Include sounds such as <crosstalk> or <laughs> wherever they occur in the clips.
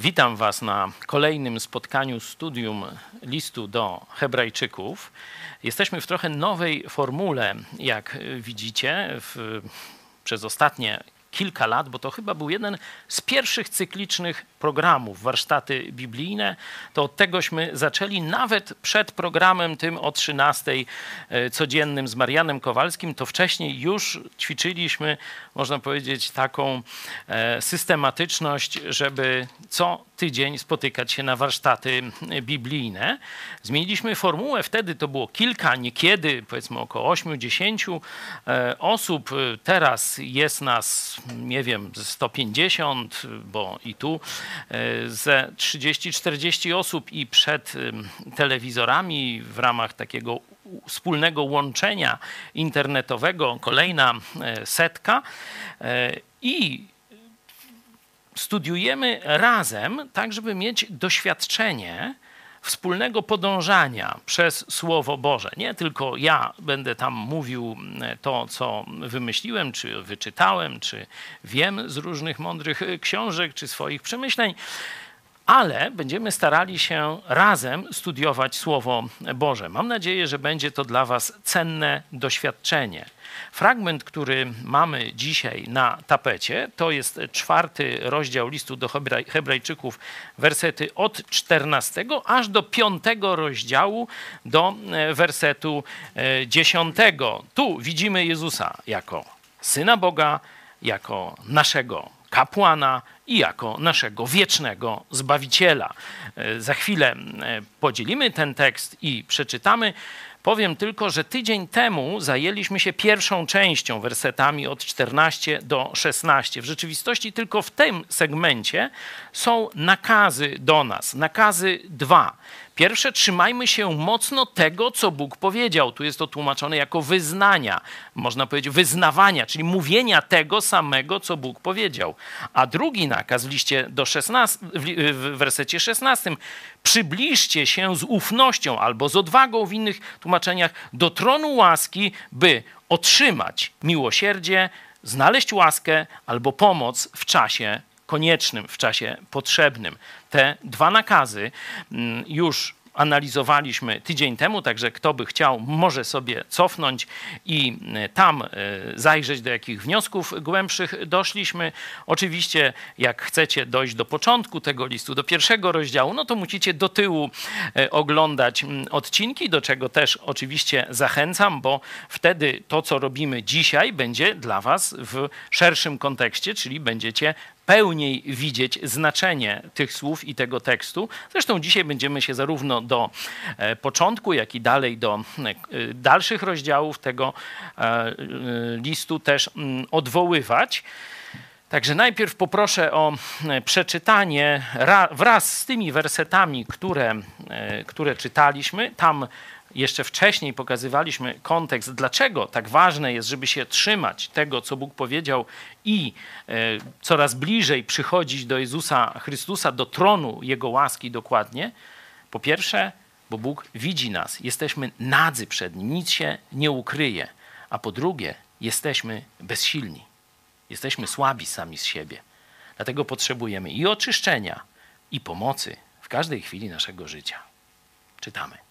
Witam Was na kolejnym spotkaniu studium listu do Hebrajczyków. Jesteśmy w trochę nowej formule, jak widzicie, w, przez ostatnie kilka lat, bo to chyba był jeden z pierwszych cyklicznych programów, warsztaty biblijne, to od tegośmy zaczęli nawet przed programem tym o 13 e, codziennym z Marianem Kowalskim, to wcześniej już ćwiczyliśmy, można powiedzieć, taką e, systematyczność, żeby co tydzień spotykać się na warsztaty biblijne. Zmieniliśmy formułę, wtedy to było kilka, niekiedy powiedzmy około 8-10 e, osób. Teraz jest nas, nie wiem, 150, bo i tu E, ze 30-40 osób i przed telewizorami w ramach takiego wspólnego łączenia internetowego kolejna e, setka i studiujemy razem, tak żeby mieć doświadczenie wspólnego podążania przez Słowo Boże. Nie tylko ja będę tam mówił to, co wymyśliłem, czy wyczytałem, czy wiem z różnych mądrych książek, czy swoich przemyśleń, ale będziemy starali się razem studiować Słowo Boże. Mam nadzieję, że będzie to dla Was cenne doświadczenie. Fragment, który mamy dzisiaj na tapecie, to jest czwarty rozdział listu do Hebrajczyków, wersety od 14 aż do piątego rozdziału, do e, wersetu 10. E, tu widzimy Jezusa jako syna Boga, jako naszego kapłana i jako naszego wiecznego Zbawiciela. E, za chwilę podzielimy ten tekst i przeczytamy. Powiem tylko, że tydzień temu zajęliśmy się pierwszą częścią, wersetami od 14 do 16. W rzeczywistości tylko w tym segmencie są nakazy do nas. Nakazy dwa. Pierwsze, trzymajmy się mocno tego, co Bóg powiedział. Tu jest to tłumaczone jako wyznania, można powiedzieć wyznawania, czyli mówienia tego samego, co Bóg powiedział. A drugi nakaz w liście do 16, w wersecie 16, przybliżcie się z ufnością albo z odwagą w innych tłumaczeniach do tronu łaski, by otrzymać miłosierdzie, znaleźć łaskę albo pomoc w czasie koniecznym, w czasie potrzebnym. Te dwa nakazy mm, już analizowaliśmy tydzień temu, także kto by chciał, może sobie cofnąć i e, tam e, zajrzeć, do jakich wniosków głębszych doszliśmy. Oczywiście, jak chcecie dojść do początku tego listu, do pierwszego rozdziału, no to musicie do tyłu e, oglądać odcinki, do czego też oczywiście zachęcam, bo wtedy to, co robimy dzisiaj, będzie dla Was w szerszym kontekście, czyli będziecie pełniej widzieć znaczenie tych słów i tego tekstu. Zresztą dzisiaj będziemy się zarówno do e, początku, jak i dalej do e, dalszych rozdziałów tego e, listu też mm, odwoływać. Także najpierw poproszę o przeczytanie wraz z tymi wersetami, które, które czytaliśmy. Tam jeszcze wcześniej pokazywaliśmy kontekst, dlaczego tak ważne jest, żeby się trzymać tego, co Bóg powiedział i e, coraz bliżej przychodzić do Jezusa Chrystusa, do tronu Jego łaski dokładnie. Po pierwsze, bo Bóg widzi nas, jesteśmy nadzy przed Nim, nic się nie ukryje. A po drugie, jesteśmy bezsilni, jesteśmy słabi sami z siebie. Dlatego potrzebujemy i oczyszczenia, i pomocy w każdej chwili naszego życia. Czytamy.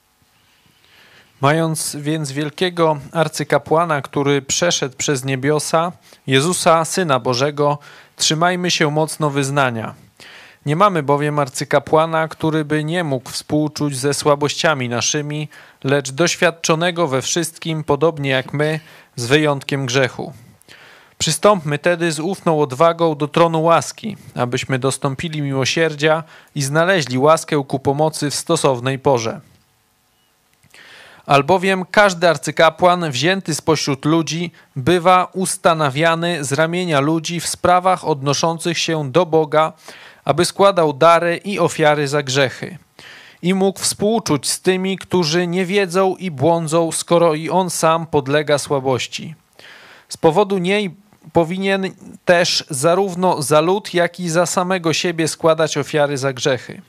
Mając więc wielkiego arcykapłana, który przeszedł przez niebiosa, Jezusa, Syna Bożego, trzymajmy się mocno wyznania. Nie mamy bowiem arcykapłana, który by nie mógł współczuć ze słabościami naszymi, lecz doświadczonego we wszystkim, podobnie jak my, z wyjątkiem grzechu. Przystąpmy tedy z ufną odwagą do tronu łaski, abyśmy dostąpili miłosierdzia i znaleźli łaskę ku pomocy w stosownej porze. Albowiem każdy arcykapłan wzięty spośród ludzi bywa ustanawiany z ramienia ludzi w sprawach odnoszących się do Boga, aby składał dary i ofiary za grzechy. I mógł współczuć z tymi, którzy nie wiedzą i błądzą, skoro i on sam podlega słabości. Z powodu niej powinien też zarówno za lud, jak i za samego siebie składać ofiary za grzechy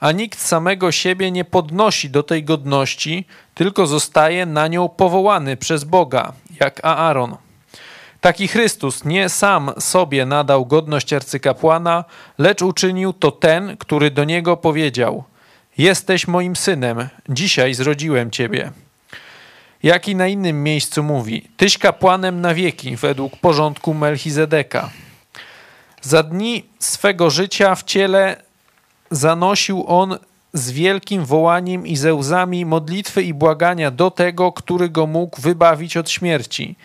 a nikt samego siebie nie podnosi do tej godności, tylko zostaje na nią powołany przez Boga, jak Aaron. Taki Chrystus nie sam sobie nadał godność arcykapłana, lecz uczynił to ten, który do niego powiedział: Jesteś moim synem, dzisiaj zrodziłem ciebie. Jak i na innym miejscu mówi: Tyś kapłanem na wieki, według porządku Melchizedeka. Za dni swego życia w ciele zanosił on z wielkim wołaniem i ze łzami modlitwy i błagania do tego, który go mógł wybawić od śmierci.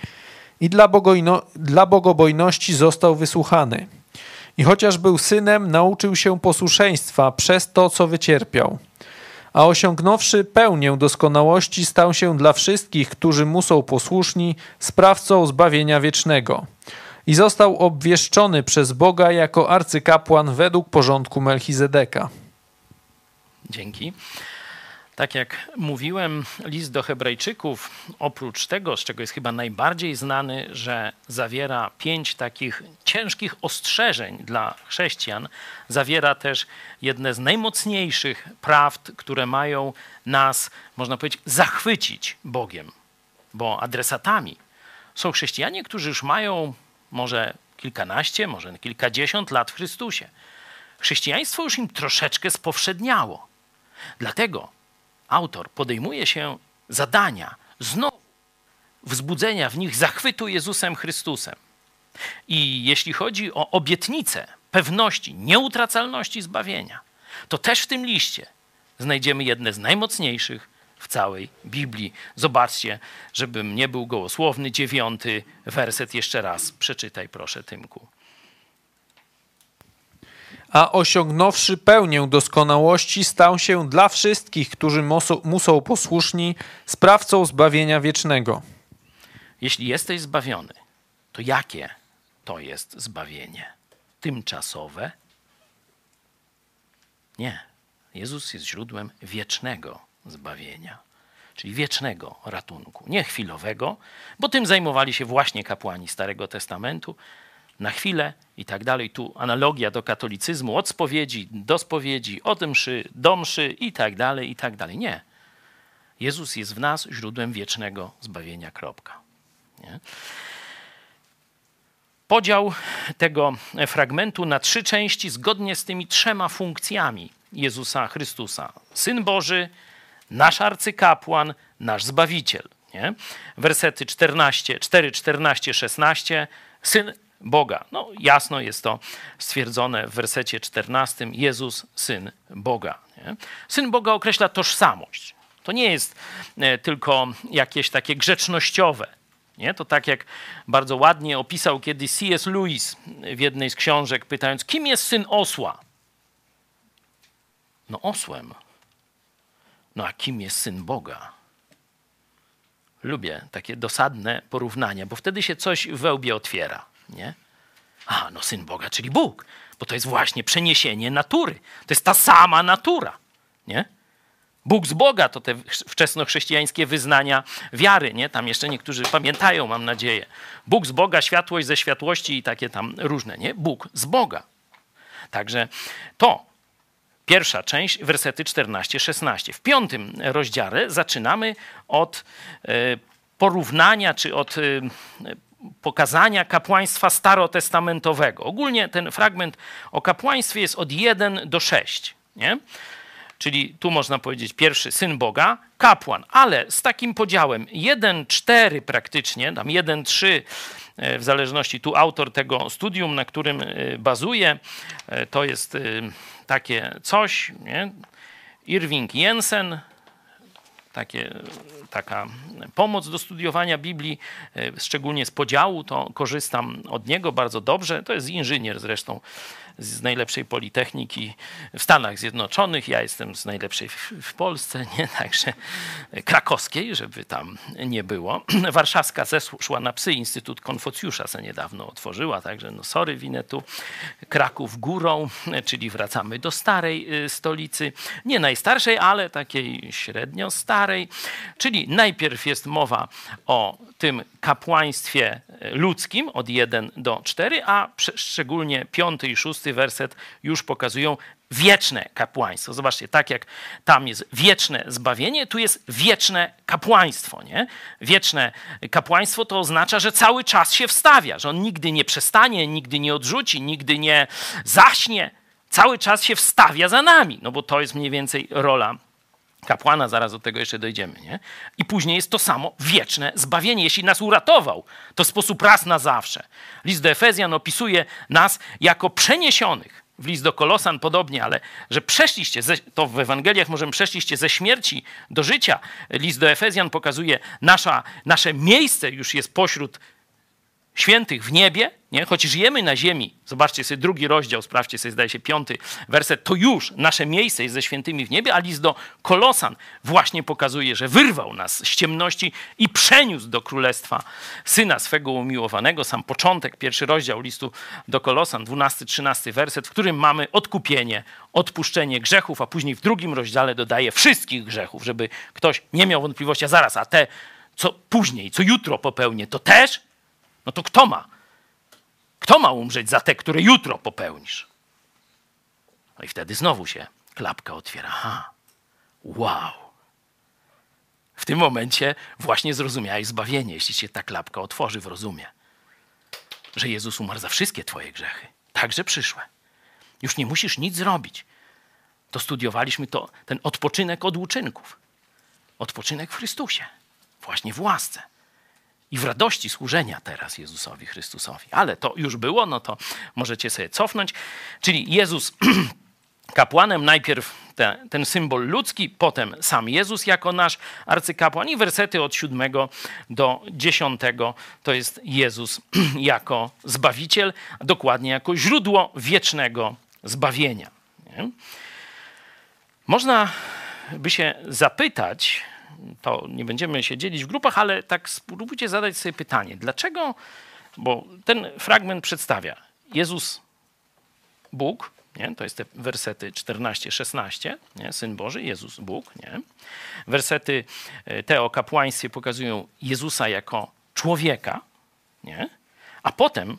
I dla, bogojno, dla bogobojności został wysłuchany. I chociaż był synem, nauczył się posłuszeństwa przez to, co wycierpiał. A osiągnąwszy pełnię doskonałości, stał się dla wszystkich, którzy mu są posłuszni, sprawcą zbawienia wiecznego. I został obwieszczony przez Boga jako arcykapłan według porządku Melchizedeka. Dzięki. Tak jak mówiłem, list do Hebrajczyków, oprócz tego, z czego jest chyba najbardziej znany, że zawiera pięć takich ciężkich ostrzeżeń dla chrześcijan, zawiera też jedne z najmocniejszych prawd, które mają nas, można powiedzieć, zachwycić Bogiem. Bo adresatami są chrześcijanie, którzy już mają może kilkanaście, może kilkadziesiąt lat w Chrystusie. Chrześcijaństwo już im troszeczkę spowszedniało. Dlatego autor podejmuje się zadania znowu wzbudzenia w nich zachwytu Jezusem Chrystusem. I jeśli chodzi o obietnicę pewności, nieutracalności zbawienia, to też w tym liście znajdziemy jedne z najmocniejszych w całej Biblii. Zobaczcie, żebym nie był gołosłowny, dziewiąty werset jeszcze raz. Przeczytaj proszę, Tymku a osiągnąwszy pełnię doskonałości, stał się dla wszystkich, którzy mu są posłuszni, sprawcą zbawienia wiecznego. Jeśli jesteś zbawiony, to jakie to jest zbawienie? Tymczasowe? Nie. Jezus jest źródłem wiecznego zbawienia, czyli wiecznego ratunku, nie chwilowego, bo tym zajmowali się właśnie kapłani Starego Testamentu, na chwilę i tak dalej. Tu analogia do katolicyzmu, od spowiedzi do spowiedzi, od mszy do mszy i tak dalej, i tak dalej. Nie. Jezus jest w nas źródłem wiecznego zbawienia, kropka. Nie? Podział tego fragmentu na trzy części zgodnie z tymi trzema funkcjami Jezusa Chrystusa. Syn Boży, nasz arcykapłan, nasz Zbawiciel. Nie? Wersety 14, 4, 14, 16. Syn Boga. No, jasno jest to stwierdzone w wersecie 14. Jezus, syn Boga. Nie? Syn Boga określa tożsamość. To nie jest e, tylko jakieś takie grzecznościowe. Nie? To tak jak bardzo ładnie opisał kiedyś C.S. Lewis w jednej z książek, pytając, kim jest syn osła? No osłem. No a kim jest syn Boga? Lubię takie dosadne porównania, bo wtedy się coś w wełbie otwiera. Nie? A, no syn Boga, czyli Bóg, bo to jest właśnie przeniesienie natury. To jest ta sama natura. Nie? Bóg z Boga to te wczesnochrześcijańskie wyznania wiary, nie? Tam jeszcze niektórzy pamiętają, mam nadzieję. Bóg z Boga, światłość ze światłości i takie tam różne, nie? Bóg z Boga. Także to pierwsza część, wersety 14-16. W piątym rozdziale zaczynamy od e, porównania, czy od e, pokazania kapłaństwa starotestamentowego. Ogólnie ten fragment o kapłaństwie jest od 1 do 6. Nie? Czyli tu można powiedzieć pierwszy syn Boga, kapłan, ale z takim podziałem 1-4 praktycznie, tam 1-3 e, w zależności tu autor tego studium, na którym e, bazuje, e, to jest takie coś, nie? Irving Jensen, takie, taka pomoc do studiowania Biblii, szczególnie z podziału, to korzystam od niego bardzo dobrze. To jest inżynier zresztą z najlepszej politechniki w Stanach Zjednoczonych. Ja jestem z najlepszej w, Polsce, <laughs> nie? Także krakowskiej, żeby tam nie było. <clears throat> Warszawska zeszła na psy. Instytut Konfucjusza se niedawno otworzyła, także no sorry, winę tu. Kraków górą, czyli wracamy do starej y, stolicy. Nie najstarszej, ale takiej średnio starej. Czyli najpierw jest mowa o tym kapłaństwie ludzkim od 1 do 4, a szczególnie piąty i szósty werset już pokazują wieczne kapłaństwo. Zobaczcie, tak jak tam jest wieczne zbawienie, tu jest wieczne kapłaństwo. Nie? Wieczne kapłaństwo to oznacza, że cały czas się wstawia, że on nigdy nie przestanie, nigdy nie odrzuci, nigdy nie zaśnie. Cały czas się wstawia za nami, no bo to jest mniej więcej rola kapłana, zaraz do tego jeszcze dojdziemy. Nie? I później jest to samo wieczne zbawienie. Jeśli nas uratował, to w sposób raz na zawsze. List do Efezjan opisuje nas jako przeniesionych w list do Kolosan podobnie, ale że przeszliście, ze, to w Ewangeliach możemy przeszliście ze śmierci do życia. List do Efezjan pokazuje, nasza, nasze miejsce już jest pośród świętych w niebie, nie? choć żyjemy na ziemi, zobaczcie sobie drugi rozdział, sprawdźcie sobie, zdaje się, piąty werset, to już nasze miejsce jest ze świętymi w niebie, a list do Kolosan właśnie pokazuje, że wyrwał nas z ciemności i przeniósł do królestwa Syna swego umiłowanego. Sam początek, pierwszy rozdział listu do Kolosan, 12-13 werset, w którym mamy odkupienie, odpuszczenie grzechów, a później w drugim rozdziale dodaje wszystkich grzechów, żeby ktoś nie miał wątpliwości, a zaraz, a te, co później, co jutro popełnię, to też? No to kto ma? Kto ma umrzeć za te, które jutro popełnisz? No i wtedy znowu się klapka otwiera. Ha, wow. W tym momencie właśnie zrozumiałeś zbawienie, jeśli się ta klapka otworzy w rozumie. Że Jezus umarł za wszystkie Twoje grzechy, także przyszłe. Już nie musisz nic zrobić. To studiowaliśmy to, ten odpoczynek od uczynków. Odpoczynek w Chrystusie, właśnie w łasce i w radości służenia teraz Jezusowi Chrystusowi. Ale to już było, no to możecie sobie cofnąć. Czyli Jezus <clears throat> kapłanem, najpierw te, ten symbol ludzki, potem sam Jezus jako nasz arcykapłan i wersety od 7 do 10 to jest Jezus <clears throat> jako Zbawiciel, dokładnie jako źródło wiecznego zbawienia. Nie? Można by się zapytać, to nie będziemy się dzielić w grupach, ale tak spróbujcie zadać sobie pytanie, dlaczego, bo ten fragment przedstawia Jezus, Bóg, nie? to jest te wersety 14-16, Syn Boży, Jezus, Bóg. Nie? Wersety e, te o kapłaństwie pokazują Jezusa jako człowieka, nie? a potem,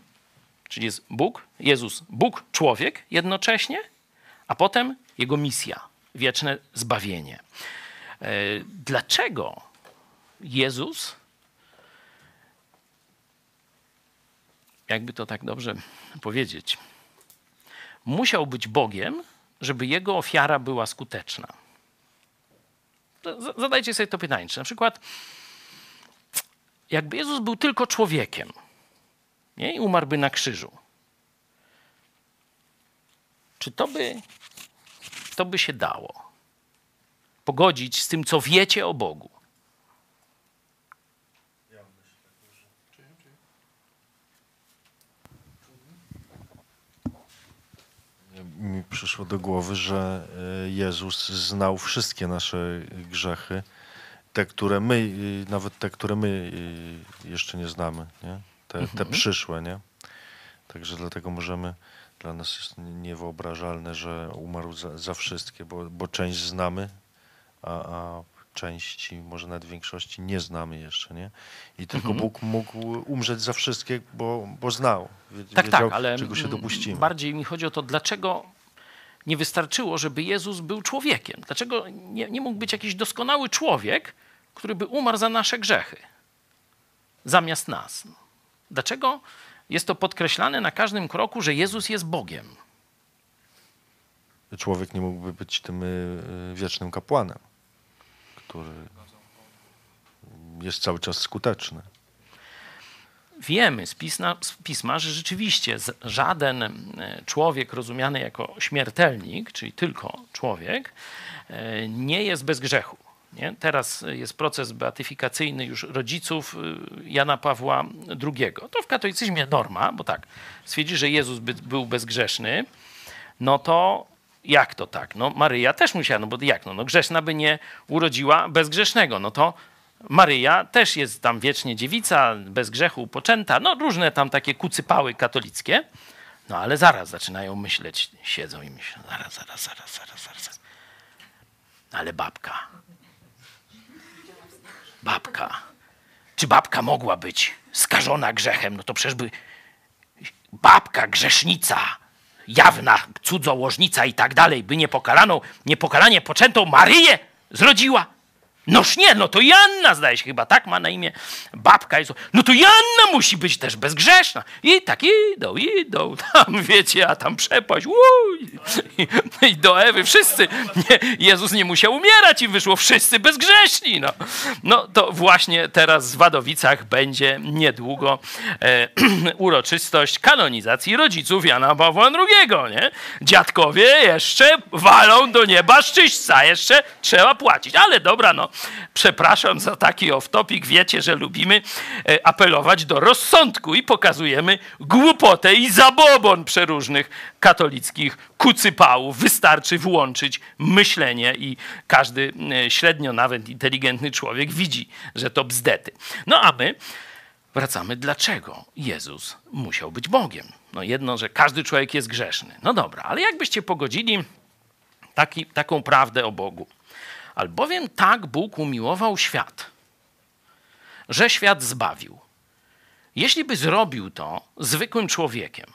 czyli jest Bóg, Jezus, Bóg, człowiek jednocześnie, a potem Jego misja, wieczne zbawienie. E, dlaczego Jezus, jakby to tak dobrze powiedzieć, musiał być Bogiem, żeby jego ofiara była skuteczna? Zadajcie sobie to pytanie. Czy na przykład, jakby Jezus był tylko człowiekiem nie? i umarłby na krzyżu, czy to by, to by się dało? Pogodzić z tym, co wiecie o Bogu. Mi przyszło do głowy, że e, Jezus znał wszystkie nasze grzechy, te, które my, e, nawet te, które my e, jeszcze nie znamy, nie? Te, mhm. te przyszłe, nie? Także dlatego możemy, dla nas jest niewyobrażalne, że umarł za, za wszystkie, bo, bo część znamy, a, a części, może nawet większości nie znamy jeszcze, nie? I tylko mhm. Bóg mógł umrzeć za wszystkie, bo, bo znał, tak, wiedział, tak, ale czego się dopuścimy. Bardziej mi chodzi o to, dlaczego nie wystarczyło, żeby Jezus był człowiekiem? Dlaczego nie, nie mógł być jakiś doskonały człowiek, który by umarł za nasze grzechy, zamiast nas? Dlaczego jest to podkreślane na każdym kroku, że Jezus jest Bogiem? Człowiek nie mógłby być tym y, y, wiecznym kapłanem który jest cały czas skuteczny. Wiemy z pisma, z pisma, że rzeczywiście żaden e, człowiek rozumiany jako śmiertelnik, czyli tylko człowiek, e, nie jest bez grzechu. Nie? Teraz jest proces beatyfikacyjny już rodziców e, Jana Pawła II. To w katolicyzmie norma, bo tak, stwierdzi, że Jezus by, był bezgrzeszny, no to jak to tak? No Maryja też musiała, no bo jak no, no grzeszna by nie urodziła bezgrzesznego, no to Maryja też jest tam wiecznie dziewica, bez grzechu poczęta, no różne tam takie kucypały katolickie. No ale zaraz zaczynają myśleć, siedzą i myślą, zaraz, zaraz, zaraz, zaraz, zaraz. Ale babka. Babka. czy babka mogła być skażona grzechem? No to przecież by babka grzesznica, jawna cudzołożnica i tak dalej, by niepokalaną, niepokalanie poczętą Maryję zrodziła. Noż nie, no to Janna zdaje się chyba, tak ma na imię babka. Jezu. No to Janna musi być też bezgrzeszna. I tak idą, idą, <laughs> tam wiecie, a tam przepaść, uj, i, i do Ewy wszyscy. Nie, Jezus nie musiał umierać i wyszło wszyscy bezgrzeszni. No, no to właśnie teraz w Wadowicach będzie niedługo e, <clears throat> uroczystość kanonizacji rodziców Jana Pawła II, nie? Dziadkowie jeszcze walą do nieba szczyśca, jeszcze trzeba płacić. Ale dobra, no, przepraszam za taki off-topic, wiecie, że lubimy e, apelować do rozsądku i pokazujemy głupotę i zabobon przeróżnych katolickich kucypałów. Wystarczy włączyć myślenie i każdy e, średnio nawet inteligentny człowiek widzi, że to bzdety. No a my wracamy, dlaczego Jezus musiał być Bogiem. No jedno, że każdy człowiek jest grzeszny. No dobra, ale jakbyście pogodzili taki, taką prawdę o Bogu? Albowiem tak Bóg umiłował świat, że świat zbawił. Jeśli by zrobił to zwykłym człowiekiem,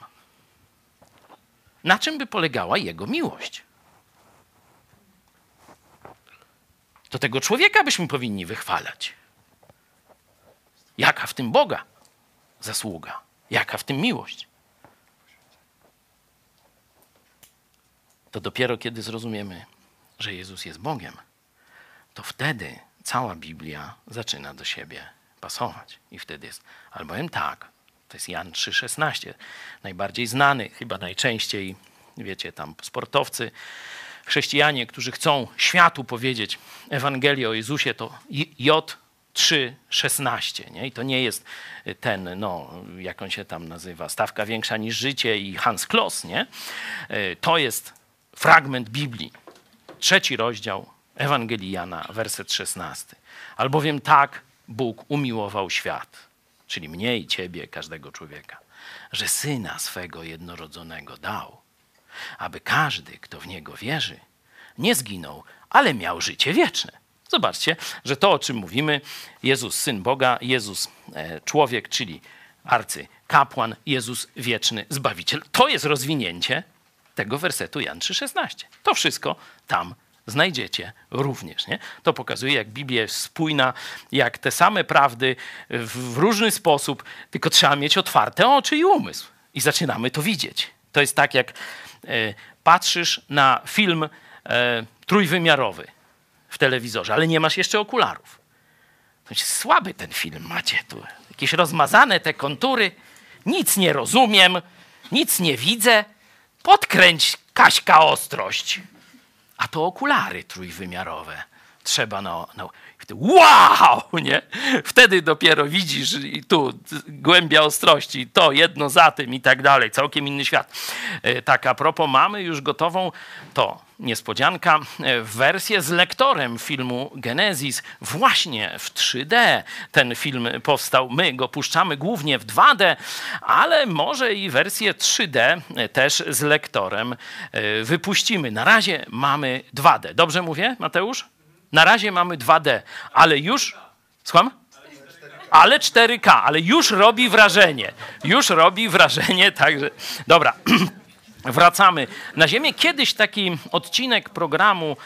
na czym by polegała jego miłość? To tego człowieka byśmy powinni wychwalać. Jaka w tym Boga zasługa? Jaka w tym miłość? To dopiero kiedy zrozumiemy, że Jezus jest Bogiem, to wtedy cała Biblia zaczyna do siebie pasować. I wtedy jest, albowiem tak, to jest Jan 3,16, najbardziej znany, chyba najczęściej, wiecie, tam sportowcy, chrześcijanie, którzy chcą światu powiedzieć Ewangelię o Jezusie, to J 3,16. Nie? I to nie jest ten, no, jak on się tam nazywa, stawka większa niż życie i Hans Kloss. Nie? To jest fragment Biblii. Trzeci rozdział Ewangelii Jana, werset 16. Albowiem tak Bóg umiłował świat, czyli mnie i ciebie, każdego człowieka, że syna swego jednorodzonego dał, aby każdy, kto w niego wierzy, nie zginął, ale miał życie wieczne. Zobaczcie, że to, o czym mówimy, Jezus, syn Boga, Jezus, e, człowiek, czyli arcy kapłan, Jezus wieczny zbawiciel. To jest rozwinięcie tego wersetu Jan 3,16. To wszystko tam znajdziecie również. Nie? To pokazuje, jak Biblia jest spójna, jak te same prawdy w, różny sposób, tylko trzeba mieć otwarte oczy i umysł. I zaczynamy to widzieć. To jest tak, jak e, patrzysz na film e, trójwymiarowy w telewizorze, ale nie masz jeszcze okularów. To jest słaby ten film macie tu. Jakieś rozmazane te kontury. Nic nie rozumiem, nic nie widzę. Podkręć Kaśka ostrość a to okulary trójwymiarowe. Trzeba na, na wow, nie? Wtedy dopiero widzisz i tu głębia ostrości, to jedno za tym i tak dalej, całkiem inny świat. E, tak a propos, mamy już gotową to niespodzianka, e, wersję z lektorem filmu Genesis właśnie w 3D. Ten film powstał, my go puszczamy głównie w 2D, ale może i wersję 3D też z lektorem e, wypuścimy. Na razie mamy 2D. Dobrze mówię, Mateusz? Na razie mamy 2D, ale już. Słucham? Ale 4K, ale już robi wrażenie. Już robi wrażenie, <laughs> także. Dobra. <clears throat> Wracamy na Ziemię. Kiedyś taki odcinek programu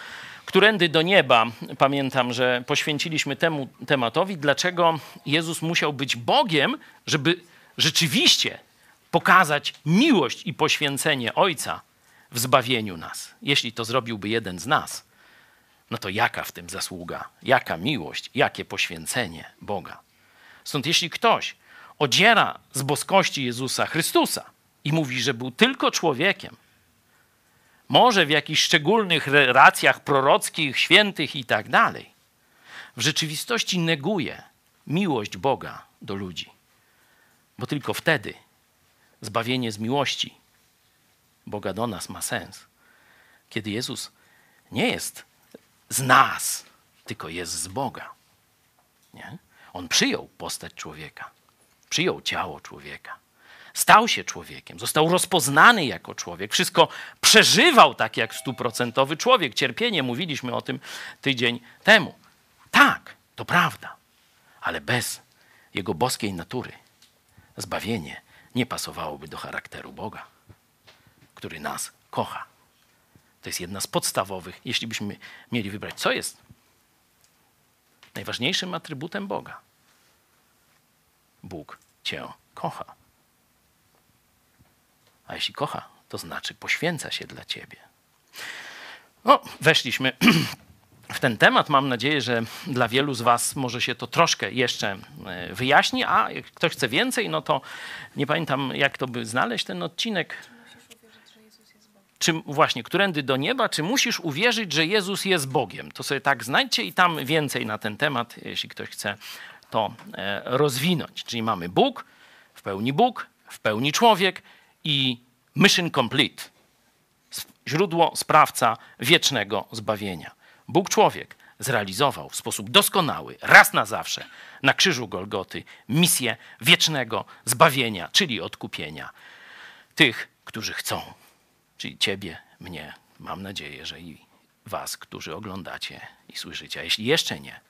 Którędy do nieba, pamiętam, że poświęciliśmy temu tematowi, dlaczego Jezus musiał być Bogiem, żeby rzeczywiście pokazać miłość i poświęcenie Ojca w zbawieniu nas. Jeśli to zrobiłby jeden z nas, no to jaka w tym zasługa, jaka miłość, jakie poświęcenie Boga. Stąd jeśli ktoś odziera z boskości Jezusa Chrystusa i mówi, że był tylko człowiekiem, może w jakichś szczególnych racjach prorockich, świętych i tak dalej, w rzeczywistości neguje miłość Boga do ludzi. Bo tylko wtedy zbawienie z miłości Boga do nas ma sens. Kiedy Jezus nie jest z nas, tylko jest z Boga. Nie? On przyjął postać człowieka, przyjął ciało człowieka, stał się człowiekiem, został rozpoznany jako człowiek, wszystko przeżywał tak jak stuprocentowy człowiek. Cierpienie, mówiliśmy o tym tydzień temu. Tak, to prawda, ale bez jego boskiej natury, zbawienie nie pasowałoby do charakteru Boga, który nas kocha. To jest jedna z podstawowych, jeśli byśmy mieli wybrać, co jest najważniejszym atrybutem Boga. Bóg cię kocha. A jeśli kocha, to znaczy poświęca się dla ciebie. No, weszliśmy w ten temat. Mam nadzieję, że dla wielu z Was może się to troszkę jeszcze e, wyjaśni, a jak ktoś chce więcej, no to nie pamiętam, jak to by znaleźć ten odcinek. Czy właśnie, którędy do nieba, czy musisz uwierzyć, że Jezus jest Bogiem? To sobie tak znajdźcie i tam więcej na ten temat, jeśli ktoś chce to e, rozwinąć. Czyli mamy Bóg, w pełni Bóg, w pełni człowiek i mission complete. Źródło, sprawca wiecznego zbawienia. Bóg człowiek zrealizował w sposób doskonały, raz na zawsze, na krzyżu Golgoty, misję wiecznego zbawienia, czyli odkupienia tych, którzy chcą. Czyli ciebie, mnie, mam nadzieję, że i was, którzy oglądacie i słyszycie. A jeśli jeszcze nie,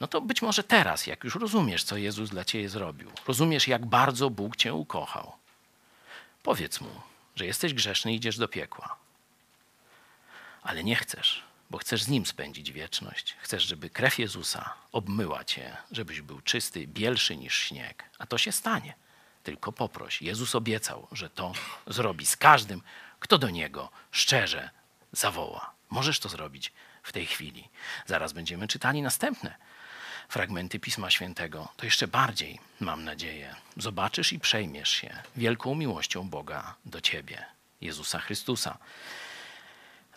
no to być może teraz, jak już rozumiesz, co Jezus dla ciebie zrobił, rozumiesz, jak bardzo Bóg cię ukochał, powiedz mu, że jesteś grzeszny i idziesz do piekła. Ale nie chcesz, bo chcesz z Nim spędzić wieczność. Chcesz, żeby krew Jezusa obmyła cię, żebyś był czysty, bielszy niż śnieg. A to się stanie. Tylko poproś. Jezus obiecał, że to zrobi z każdym, kto do Niego szczerze zawoła. Możesz to zrobić w tej chwili. Zaraz będziemy czytali następne fragmenty Pisma Świętego. To jeszcze bardziej, mam nadzieję, zobaczysz i przejmiesz się wielką miłością Boga do Ciebie, Jezusa Chrystusa.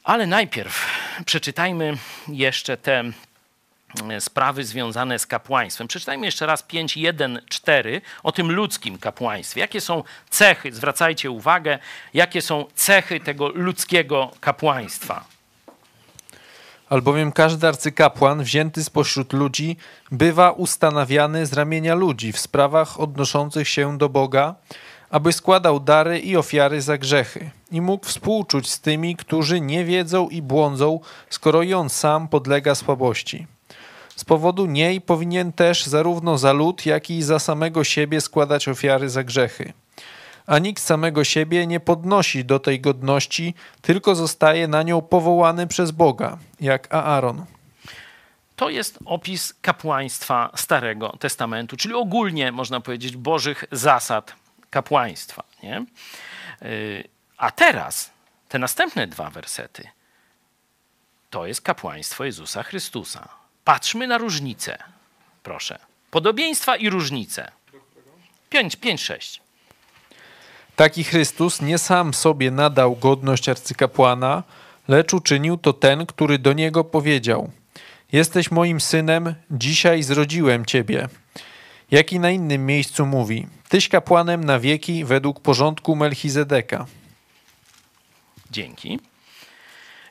Ale najpierw przeczytajmy jeszcze te sprawy związane z kapłaństwem. Przeczytajmy jeszcze raz 5, 1, 4 o tym ludzkim kapłaństwie. Jakie są cechy, zwracajcie uwagę, jakie są cechy tego ludzkiego kapłaństwa. Albowiem każdy arcykapłan wzięty spośród ludzi bywa ustanawiany z ramienia ludzi w sprawach odnoszących się do Boga, aby składał dary i ofiary za grzechy i mógł współczuć z tymi, którzy nie wiedzą i błądzą, skoro i on sam podlega słabości. Z powodu niej powinien też zarówno za lud, jak i za samego siebie składać ofiary za grzechy. A nikt samego siebie nie podnosi do tej godności, tylko zostaje na nią powołany przez Boga, jak Aaron. To jest opis kapłaństwa Starego Testamentu, czyli ogólnie można powiedzieć Bożych zasad kapłaństwa. Nie? Y, a teraz te następne dwa wersety to jest kapłaństwo Jezusa Chrystusa. Patrzmy na różnicę, proszę. Podobieństwa i różnice. 5, 5, 6. Taki Chrystus nie sam sobie nadał godność arcykapłana, lecz uczynił to ten, który do niego powiedział: Jesteś moim synem, dzisiaj zrodziłem ciebie. Jak i na innym miejscu mówi: Tyś kapłanem na wieki według porządku Melchizedeka. Dzięki.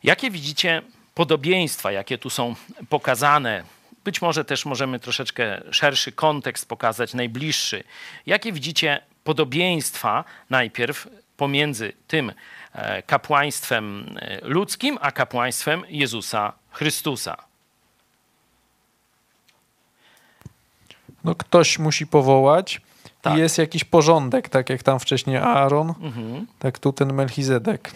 Jakie widzicie podobieństwa, jakie tu są pokazane? Być może też możemy troszeczkę szerszy kontekst pokazać, najbliższy. Jakie widzicie podobieństwa najpierw pomiędzy tym e, kapłaństwem e, ludzkim, a kapłaństwem Jezusa Chrystusa? No, ktoś musi powołać. Tak. I jest jakiś porządek, tak jak tam wcześniej Aaron, Mhm. tak tu ten Melchizedek.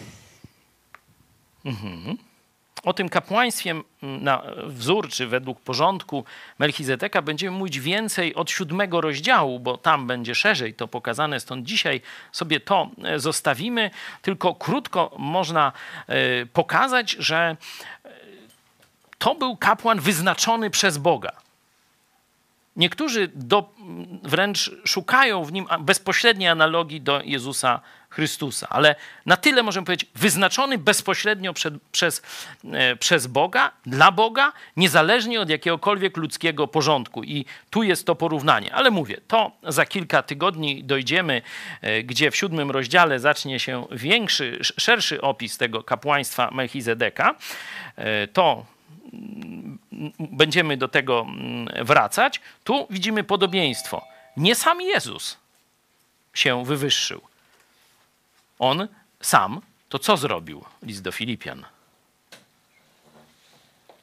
O tym kapłaństwie na wzór, czy według porządku Melchizedeka będziemy mówić więcej od siódmego rozdziału, bo tam będzie szerzej to pokazane, stąd dzisiaj sobie to e, zostawimy. Tylko krótko można e, pokazać, że e, to był kapłan wyznaczony przez Boga. Niektórzy do, wręcz szukają w nim bezpośredniej analogii do Jezusa Chrystusa, ale na tyle możemy powiedzieć, wyznaczony bezpośrednio przed, przez, e, przez Boga, dla Boga, niezależnie od jakiegokolwiek ludzkiego porządku. I tu jest to porównanie. Ale mówię, to za kilka tygodni dojdziemy, e, gdzie w siódmym rozdziale zacznie się większy, sz- szerszy opis tego kapłaństwa Melchizedeka. E, To będziemy do tego mm, wracać. Tu widzimy podobieństwo. Nie sam Jezus się wywyższył. On sam to co zrobił? List do Filipian.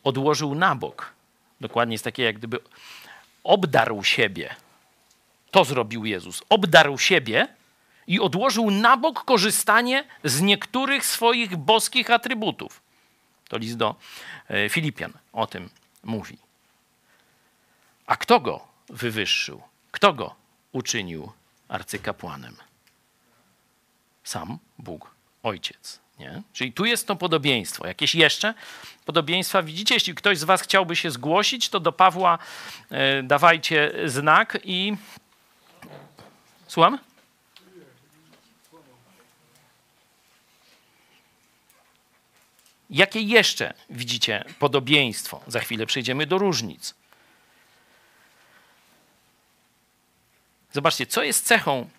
Odłożył na bok. Dokładnie jest takie, jak gdyby obdarł siebie. to zrobił Jezus. Obdarł siebie i odłożył na bok korzystanie z niektórych swoich boskich atrybutów. To list do e, Filipian o tym mówi. A kto go wywyższył? Kto go uczynił arcykapłanem? Sam Bóg, Ojciec. Nie? Czyli tu jest to podobieństwo. Jakieś jeszcze podobieństwa widzicie? Jeśli ktoś z Was chciałby się zgłosić, to do Pawła e, dawajcie znak i. Słucham? Jakie jeszcze widzicie podobieństwo? Za chwilę przejdziemy do różnic. Zobaczcie, co jest cechą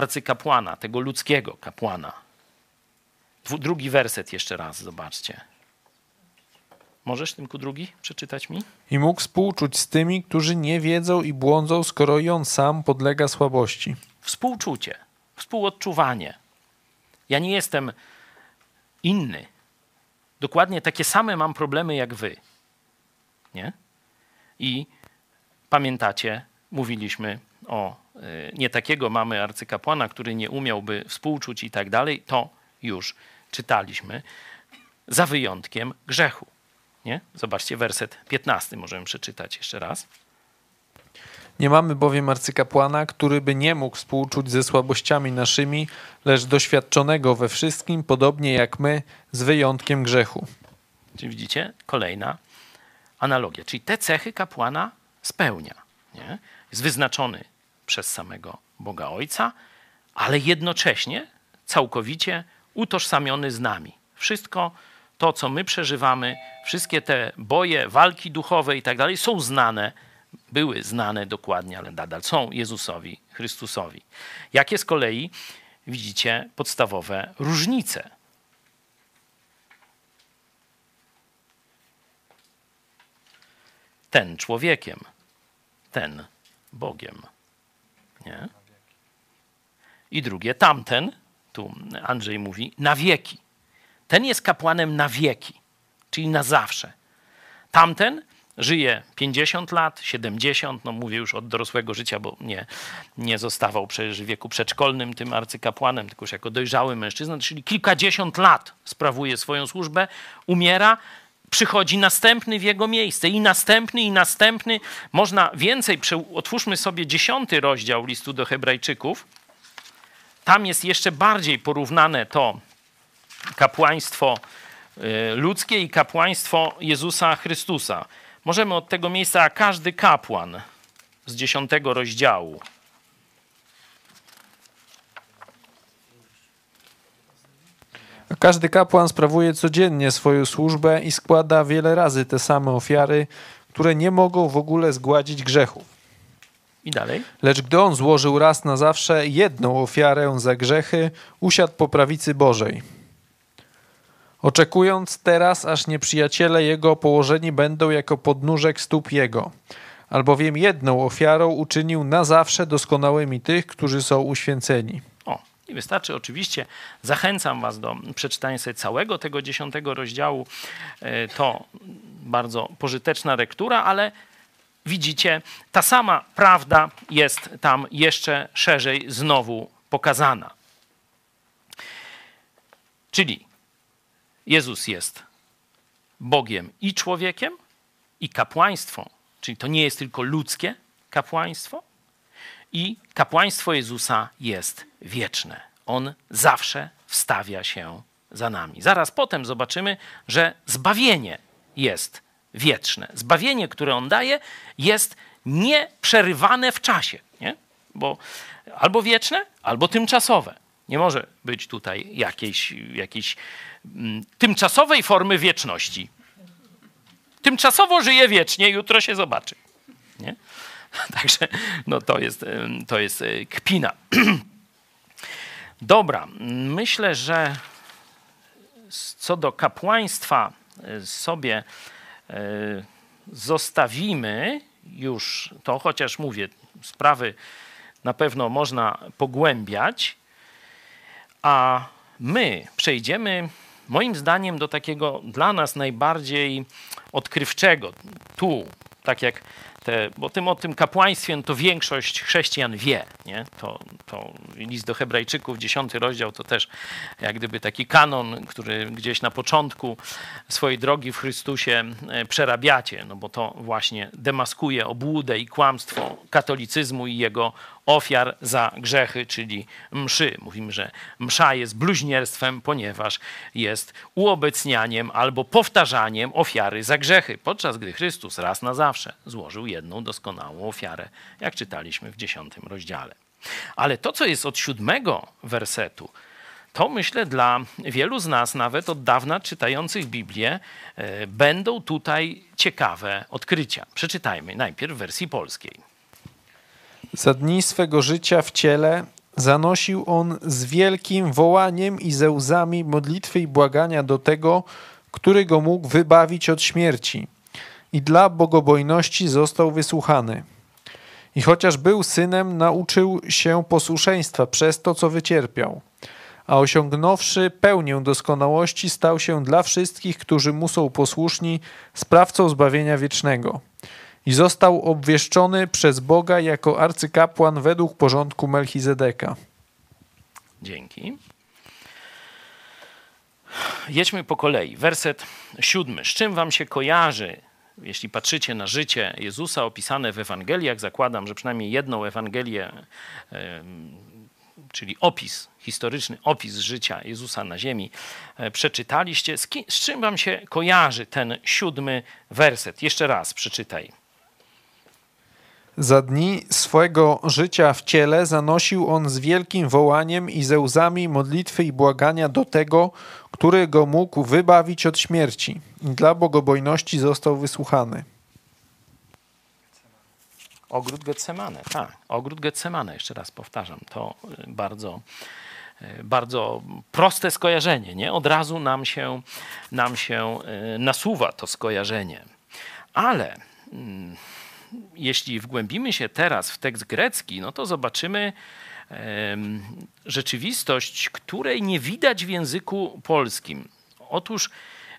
arcykapłana, tego ludzkiego kapłana. Drugi werset jeszcze raz, zobaczcie. Możesz, Tymku, drugi przeczytać mi? I mógł współczuć z tymi, którzy nie wiedzą i błądzą, skoro i on sam podlega słabości. Współczucie, współodczuwanie. Ja nie jestem inny. Dokładnie takie same mam problemy jak wy. Nie? I pamiętacie, mówiliśmy o e, nie takiego mamy arcykapłana, który nie umiałby współczuć i tak dalej, to już czytaliśmy, za wyjątkiem grzechu. Nie? Zobaczcie, werset 15 możemy przeczytać jeszcze raz. Nie mamy bowiem arcykapłana, który by nie mógł współczuć ze słabościami naszymi, lecz doświadczonego we wszystkim, podobnie jak my, z wyjątkiem grzechu. Czyli widzicie, kolejna analogia. Czyli te cechy kapłana spełnia. Nie? Jest wyznaczony przez samego Boga Ojca, ale jednocześnie całkowicie utożsamiony z nami. Wszystko to, co my przeżywamy, wszystkie te boje, walki duchowe i tak dalej, są znane, były znane dokładnie, ale nadal są Jezusowi, Chrystusowi. Jakie z kolei widzicie podstawowe różnice? Ten człowiekiem, ten Bogiem. Nie? I drugie, tamten, tu Andrzej mówi, na wieki. Ten jest kapłanem na wieki, czyli na zawsze. Tamten żyje 50 lat, 70, no mówię już od dorosłego życia, bo nie, nie zostawał przecież w wieku przedszkolnym tym arcykapłanem, tylko już jako dojrzały mężczyzna, czyli kilkadziesiąt lat sprawuje swoją służbę, umiera, przychodzi następny w jego miejsce i następny, i następny. Można więcej, otwórzmy sobie dziesiąty rozdział listu do Hebrajczyków. Tam jest jeszcze bardziej porównane to kapłaństwo y, ludzkie i kapłaństwo Jezusa Chrystusa. Możemy od tego miejsca, a każdy kapłan z dziesiątego rozdziału. Każdy kapłan sprawuje codziennie swoją służbę i składa wiele razy te same ofiary, które nie mogą w ogóle zgładzić grzechów. I dalej. Lecz gdy on złożył raz na zawsze jedną ofiarę za grzechy, usiadł po prawicy Bożej. Oczekując teraz, aż nieprzyjaciele jego położeni będą jako podnóżek stóp jego. Albowiem jedną ofiarą uczynił na zawsze doskonałymi tych, którzy są uświęceni. Nie wystarczy oczywiście, zachęcam Was do przeczytania sobie całego tego dziesiątego rozdziału. E, to bardzo pożyteczna lektura, ale widzicie, ta sama prawda jest tam jeszcze szerzej znowu pokazana. Czyli Jezus jest Bogiem i człowiekiem, i kapłaństwo, czyli to nie jest tylko ludzkie kapłaństwo, i kapłaństwo Jezusa jest wieczne. On zawsze wstawia się za nami. Zaraz potem zobaczymy, że zbawienie jest wieczne. Zbawienie, które on daje, jest nieprzerywane w czasie, nie? bo albo wieczne, albo tymczasowe. Nie może być tutaj jakiejś, jakiejś mm, tymczasowej formy wieczności. Tymczasowo żyje wiecznie, jutro się zobaczy. Nie? <laughs> Także no to, jest, to jest e, kpina. <clears throat> Dobra, myślę, że co do kapłaństwa e, sobie e, zostawimy już to, chociaż mówię, sprawy na pewno można pogłębiać, a my przejdziemy moim zdaniem do takiego dla nas najbardziej odkrywczego. Tu, tak jak te, bo tym, o tym kapłaństwie no to większość chrześcijan wie. Nie? To, to list do Hebrajczyków, dziesiąty rozdział, to też jak gdyby taki kanon, który gdzieś na początku swojej drogi w Chrystusie e, przerabiacie, no bo to właśnie demaskuje obłudę i kłamstwo katolicyzmu i jego ofiar za grzechy, czyli mszy. Mówimy, że msza jest bluźnierstwem, ponieważ jest uobecnianiem albo powtarzaniem ofiary za grzechy, podczas gdy Chrystus raz na zawsze złożył jedną doskonałą ofiarę, jak czytaliśmy w dziesiątym rozdziale. Ale to, co jest od siódmego wersetu, to myślę dla wielu z nas, nawet od dawna czytających Biblię, e, będą tutaj ciekawe odkrycia. Przeczytajmy najpierw w wersji polskiej. Za dni swego życia w ciele zanosił on z wielkim wołaniem i ze łzami modlitwy i błagania do tego, który go mógł wybawić od śmierci. I dla bogobojności został wysłuchany. I chociaż był synem, nauczył się posłuszeństwa przez to, co wycierpiał. A osiągnąwszy pełnię doskonałości, stał się dla wszystkich, którzy mu są posłuszni, sprawcą zbawienia wiecznego i został obwieszczony przez Boga jako arcykapłan według porządku Melchizedeka. Dzięki. Jedźmy po kolei. Werset siódmy. Z czym wam się kojarzy, jeśli patrzycie na życie Jezusa opisane w Ewangeliach? Zakładam, że przynajmniej jedną Ewangelię, czyli opis, historyczny opis życia Jezusa na ziemi e, przeczytaliście. Z, z czym wam się kojarzy ten siódmy werset? Jeszcze raz przeczytaj. Za dni swego życia w ciele zanosił on z wielkim wołaniem i ze łzami modlitwy i błagania do tego, który go mógł wybawić od śmierci. Dla bogobojności został wysłuchany. Ogród Getsemane, tak. Ogród Getsemane, jeszcze raz powtarzam, to y, bardzo, y, bardzo proste skojarzenie, nie? Od razu nam się, nam się y, nasuwa to skojarzenie. Ale mm, jeśli wgłębimy się teraz w tekst grecki, no to zobaczymy rzeczywistość, której nie widać w języku polskim. Otóż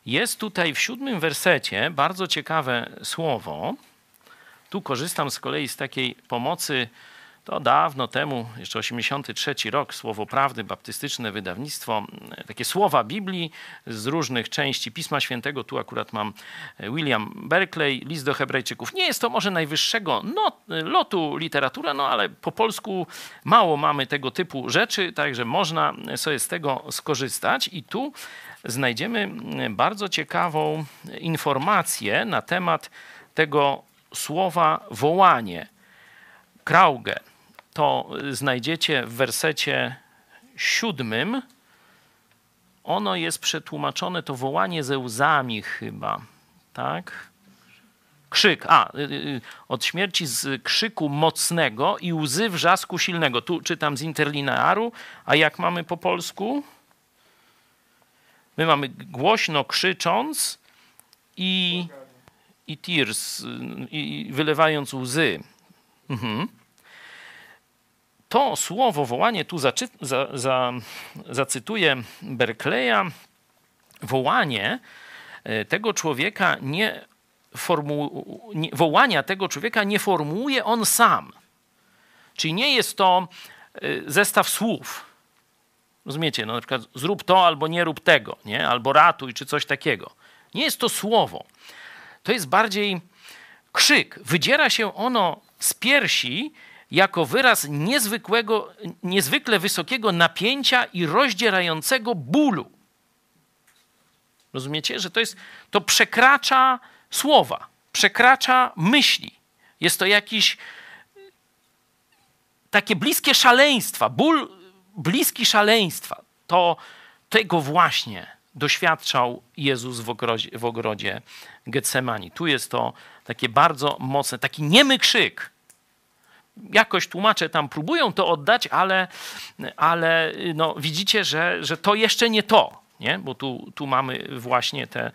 jest tutaj w siódmym wersecie bardzo ciekawe słowo. Tu korzystam z kolei z takiej pomocy to dawno temu, jeszcze 83 rok, Słowo Prawdy, baptystyczne wydawnictwo, takie słowa Biblii z różnych części Pisma Świętego. Tu akurat mam e, William Berkeley, list do Hebrajczyków. Nie jest to może najwyższego not, lotu literatura, no ale po polsku mało mamy tego typu rzeczy, także można sobie z tego skorzystać. I tu znajdziemy bardzo ciekawą informację na temat tego słowa wołanie. Krauge to znajdziecie w wersecie siódmym. Ono jest przetłumaczone, to wołanie ze łzami chyba, tak? Krzyk, a, y, y, od śmierci z krzyku mocnego i łzy wrzasku silnego. Tu czytam z interlinearu, a jak mamy po polsku? My mamy głośno krzycząc i, i tears, i wylewając łzy. Mhm to słowo, wołanie, tu zaczy, za, za, zacytuję Berkeleya, wołanie e, tego człowieka nie formu, nie, wołania tego człowieka nie formułuje on sam. Czyli nie jest to e, zestaw słów. Rozumiecie? No na przykład zrób to albo nie rób tego, nie? albo ratuj, czy coś takiego. Nie jest to słowo. To jest bardziej krzyk. Wydziera się ono z piersi jako wyraz niezwykłego, niezwykle wysokiego napięcia i rozdzierającego bólu. Rozumiecie, że to jest, to przekracza słowa, przekracza myśli. Jest to jakiś takie bliskie szaleństwa, ból bliski szaleństwa. To tego właśnie doświadczał Jezus w ogrodzie, w ogrodzie Getsemani. Tu jest to takie bardzo mocne, taki niemy krzyk, jakoś tłumacze tam próbują to oddać, ale, ale no, widzicie, że, że to jeszcze nie to. Nie? Bo tu, tu mamy właśnie te,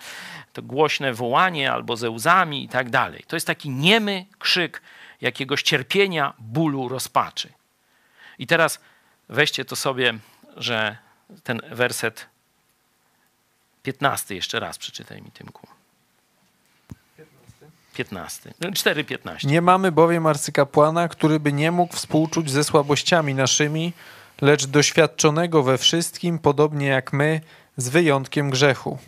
te głośne wołanie albo ze łzami i tak dalej. To jest taki niemy krzyk jakiegoś cierpienia, bólu, rozpaczy. I teraz weźcie to sobie, że ten werset 15 jeszcze raz przeczytaj mi Tymku. 15. 4,15. Nie mamy bowiem arcykapłana, który by nie mógł współczuć ze słabościami naszymi, lecz doświadczonego we wszystkim, podobnie jak my, z wyjątkiem grzechu.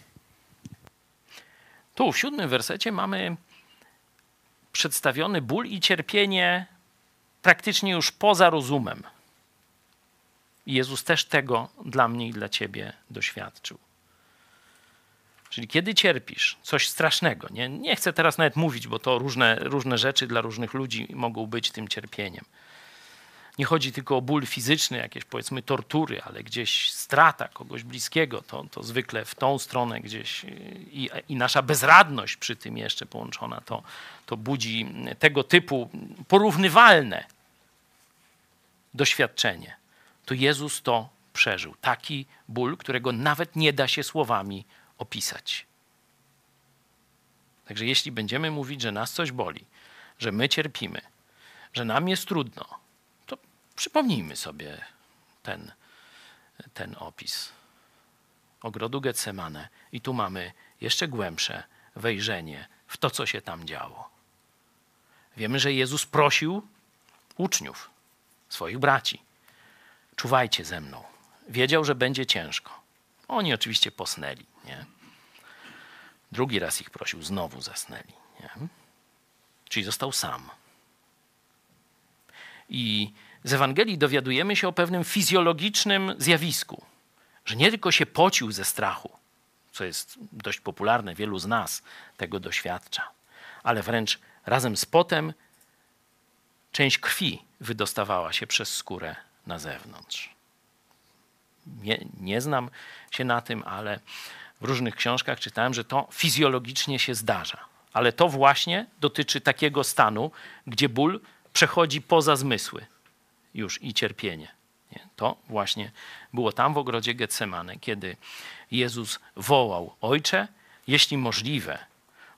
Tu w siódmym wersecie mamy przedstawiony ból i cierpienie praktycznie już poza rozumem. Jezus też tego dla mnie i dla ciebie doświadczył. Czyli kiedy cierpisz coś strasznego, nie, nie chcę teraz nawet mówić, bo to różne, różne rzeczy dla różnych ludzi mogą być tym cierpieniem. Nie chodzi tylko o ból fizyczny, jakieś powiedzmy tortury, ale gdzieś strata kogoś bliskiego, to, to zwykle w tą stronę gdzieś i, i nasza bezradność przy tym jeszcze połączona, to, to budzi tego typu porównywalne doświadczenie. To Jezus to przeżył. Taki ból, którego nawet nie da się słowami opisać. Także jeśli będziemy mówić, że nas coś boli, że my cierpimy, że nam jest trudno, to przypomnijmy sobie ten, ten opis ogrodu Getsemane i tu mamy jeszcze głębsze wejrzenie w to, co się tam działo. Wiemy, że Jezus prosił uczniów, swoich braci, czuwajcie ze mną. Wiedział, że będzie ciężko. Oni oczywiście posnęli. Nie? Drugi raz ich prosił, znowu zasnęli. Nie? Czyli został sam. I z Ewangelii dowiadujemy się o pewnym fizjologicznym zjawisku, że nie tylko się pocił ze strachu, co jest dość popularne, wielu z nas tego doświadcza, ale wręcz razem z potem część krwi wydostawała się przez skórę na zewnątrz. Nie, nie znam się na tym, ale w różnych książkach czytałem, że to fizjologicznie się zdarza. Ale to właśnie dotyczy takiego stanu, gdzie ból przechodzi poza zmysły już i cierpienie. Nie? To właśnie było tam w ogrodzie Getsemane, kiedy Jezus wołał: Ojcze, jeśli możliwe,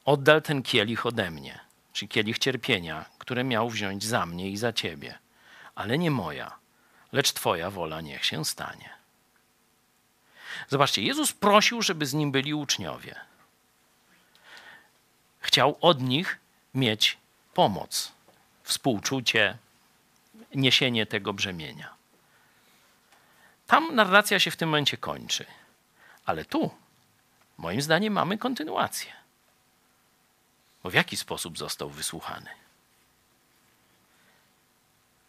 oddal ten kielich ode mnie, czyli kielich cierpienia, które miał wziąć za mnie i za ciebie, ale nie moja, lecz Twoja wola niech się stanie. Zobaczcie, Jezus prosił, żeby z nim byli uczniowie. Chciał od nich mieć pomoc, współczucie, niesienie tego brzemienia. Tam narracja się w tym momencie kończy, ale tu, moim zdaniem, mamy kontynuację. Bo w jaki sposób został wysłuchany?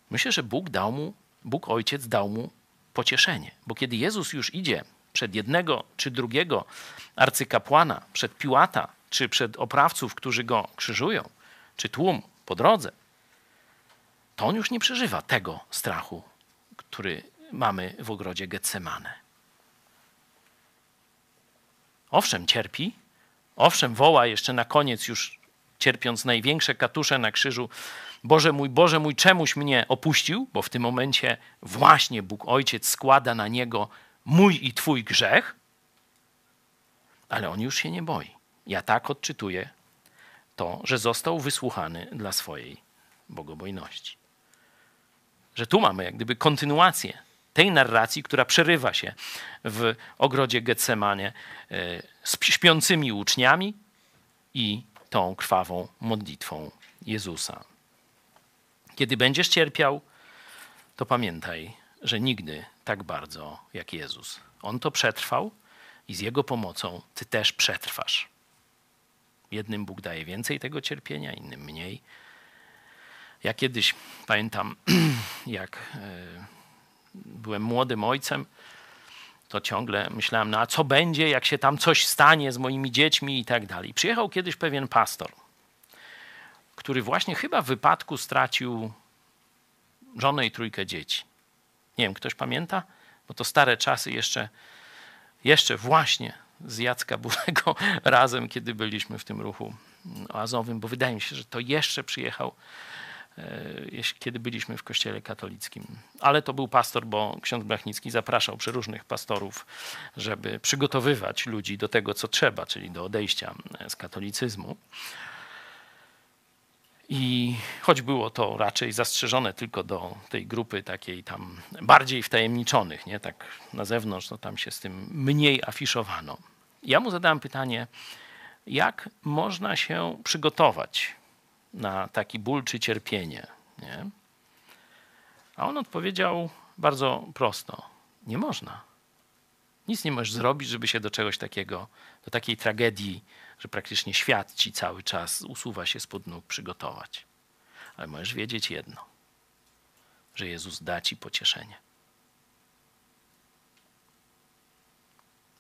Myślę, że Bóg dał mu, Bóg Ojciec dał mu pocieszenie, bo kiedy Jezus już idzie przed jednego czy drugiego arcykapłana, przed Piłata, czy przed oprawców, którzy go krzyżują, czy tłum po drodze, to on już nie przeżywa tego strachu, który mamy w ogrodzie Getsemane. Owszem, cierpi, owszem, woła jeszcze na koniec, już cierpiąc największe katusze na krzyżu, Boże mój, Boże mój, czemuś mnie opuścił? Bo w tym momencie właśnie Bóg Ojciec składa na niego mój i Twój grzech, ale on już się nie boi. Ja tak odczytuję to, że został wysłuchany dla swojej bogobojności. Że tu mamy jak gdyby kontynuację tej narracji, która przerywa się w ogrodzie Getsemanie e, z śpiącymi uczniami i tą krwawą modlitwą Jezusa. Kiedy będziesz cierpiał, to pamiętaj, że nigdy tak bardzo jak Jezus. On to przetrwał i z Jego pomocą Ty też przetrwasz. Jednym Bóg daje więcej tego cierpienia, innym mniej. Ja kiedyś pamiętam, <clears throat> jak e, byłem młodym ojcem, to ciągle myślałem, no a co będzie, jak się tam coś stanie z moimi dziećmi i tak dalej. Przyjechał kiedyś pewien pastor, który właśnie chyba w wypadku stracił żonę i trójkę dzieci. Nie wiem, ktoś pamięta? Bo to stare czasy jeszcze, jeszcze właśnie z Jacka Burego <laughs> razem, kiedy byliśmy w tym ruchu oazowym, bo wydaje mi się, że to jeszcze przyjechał, e, kiedy byliśmy w kościele katolickim. Ale to był pastor, bo ksiądz Blachnicki zapraszał przeróżnych pastorów, żeby przygotowywać ludzi do tego, co trzeba, czyli do odejścia z katolicyzmu. I choć było to raczej zastrzeżone tylko do tej grupy takiej tam bardziej wtajemniczonych, nie? tak na zewnątrz, to tam się z tym mniej afiszowano. Ja mu zadałem pytanie, jak można się przygotować na taki ból czy cierpienie. Nie? A on odpowiedział bardzo prosto: Nie można. Nic nie możesz zrobić, żeby się do czegoś takiego, do takiej tragedii, że praktycznie świat ci cały czas usuwa się spod nóg, przygotować. Ale możesz wiedzieć jedno, że Jezus da ci pocieszenie.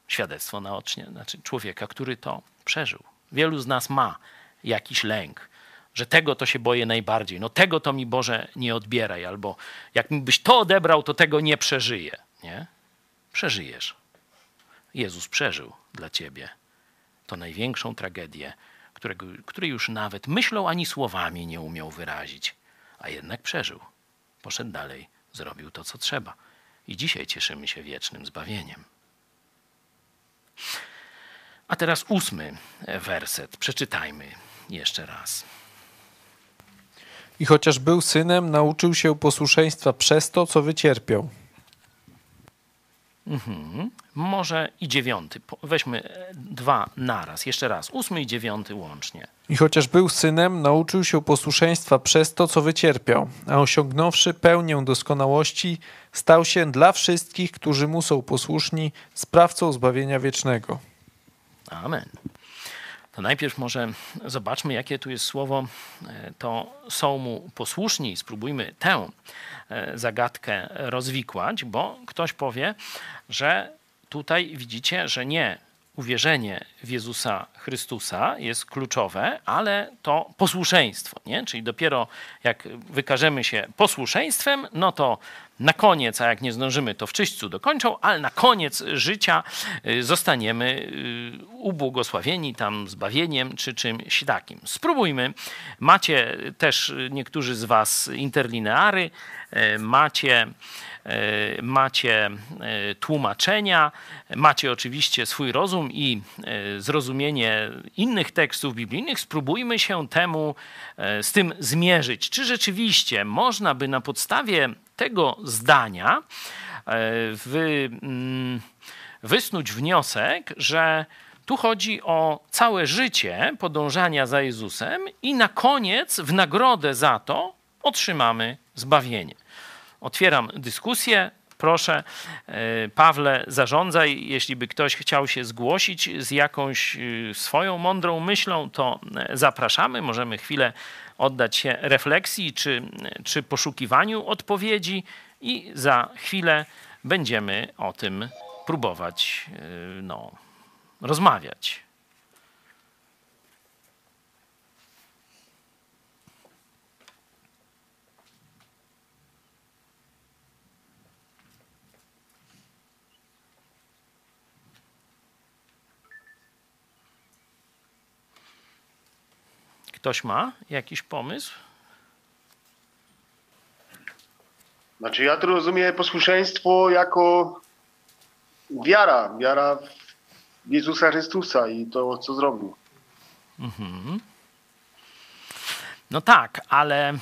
Świadectwo naocznie, znaczy człowieka, który to przeżył. Wielu z nas ma jakiś lęk, że tego to się boję najbardziej. No tego to mi Boże nie odbieraj, albo jak mi byś to odebrał, to tego nie przeżyję. Nie? Przeżyjesz. Jezus przeżył dla ciebie to największą tragedię, którego, której już nawet myślą ani słowami nie umiał wyrazić, a jednak przeżył. Poszedł dalej, zrobił to, co trzeba. I dzisiaj cieszymy się wiecznym zbawieniem. A teraz ósmy werset. Przeczytajmy jeszcze raz. I chociaż był synem, nauczył się posłuszeństwa przez to, co wycierpiał. Mhm. Może i dziewiąty. Weźmy dwa naraz. Jeszcze raz. Ósmy i dziewiąty łącznie. I chociaż był synem, nauczył się posłuszeństwa przez to, co wycierpiał, a osiągnąwszy pełnię doskonałości, stał się dla wszystkich, którzy mu są posłuszni, sprawcą zbawienia wiecznego. Amen. To najpierw może zobaczmy, jakie tu jest słowo. E, to są mu posłuszni. Spróbujmy tę e, zagadkę rozwikłać, bo ktoś powie, że tutaj widzicie, że nie uwierzenie w Jezusa Chrystusa jest kluczowe, ale to posłuszeństwo. Nie? Czyli dopiero jak wykażemy się posłuszeństwem, no to na koniec, a jak nie zdążymy, to w czyśćcu dokończą, ale na koniec życia y, zostaniemy y, ubłogosławieni tam zbawieniem czy czymś takim. Spróbujmy. Macie też niektórzy z Was interlineary, y, macie macie tłumaczenia, macie oczywiście swój rozum i zrozumienie innych tekstów biblijnych. Spróbujmy się temu z tym zmierzyć. Czy rzeczywiście można by na podstawie tego zdania wy, mm, wysnuć wniosek, że tu chodzi o całe życie podążania za Jezusem i na koniec w nagrodę za to otrzymamy zbawienie. Otwieram dyskusję. Proszę, e, Pawle, zarządzaj. Jeśli by ktoś chciał się zgłosić z jakąś e, swoją mądrą myślą, to e, zapraszamy. Możemy chwilę oddać się refleksji czy, czy poszukiwaniu odpowiedzi, i za chwilę będziemy o tym próbować no, rozmawiać. Ktoś ma jakiś pomysł? Znaczy ja tu rozumiem posłuszeństwo jako wiara, wiara w Jezusa Chrystusa i to, co zrobił. Mhm. No tak, ale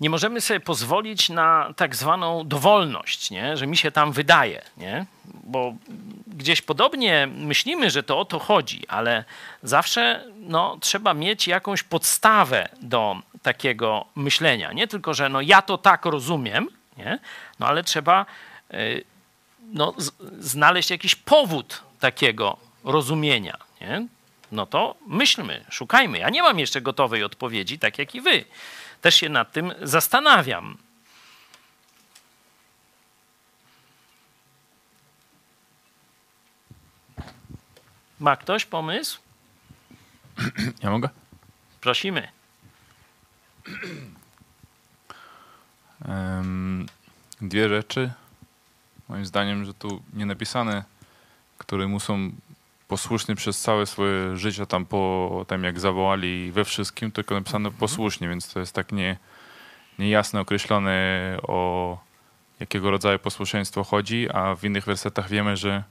nie możemy sobie pozwolić na tak zwaną dowolność, nie? że mi się tam wydaje, nie? bo gdzieś podobnie myślimy, że to o to chodzi, ale zawsze no, trzeba mieć jakąś podstawę do takiego myślenia. Nie tylko, że no, ja to tak rozumiem, nie? No, ale trzeba y, no, znaleźć jakiś powód takiego rozumienia. Nie? No to myślmy, szukajmy. Ja nie mam jeszcze gotowej odpowiedzi, tak jak i wy też się nad tym zastanawiam. Ma ktoś pomysł? Ja mogę? Prosimy. Dwie rzeczy. Moim zdaniem, że tu nie napisane, które muszą posłuszny przez całe swoje życie tam po tym, jak zawołali we wszystkim, tylko napisane mhm. posłusznie, więc to jest tak nie, niejasne określone o jakiego rodzaju posłuszeństwo chodzi, a w innych wersetach wiemy, że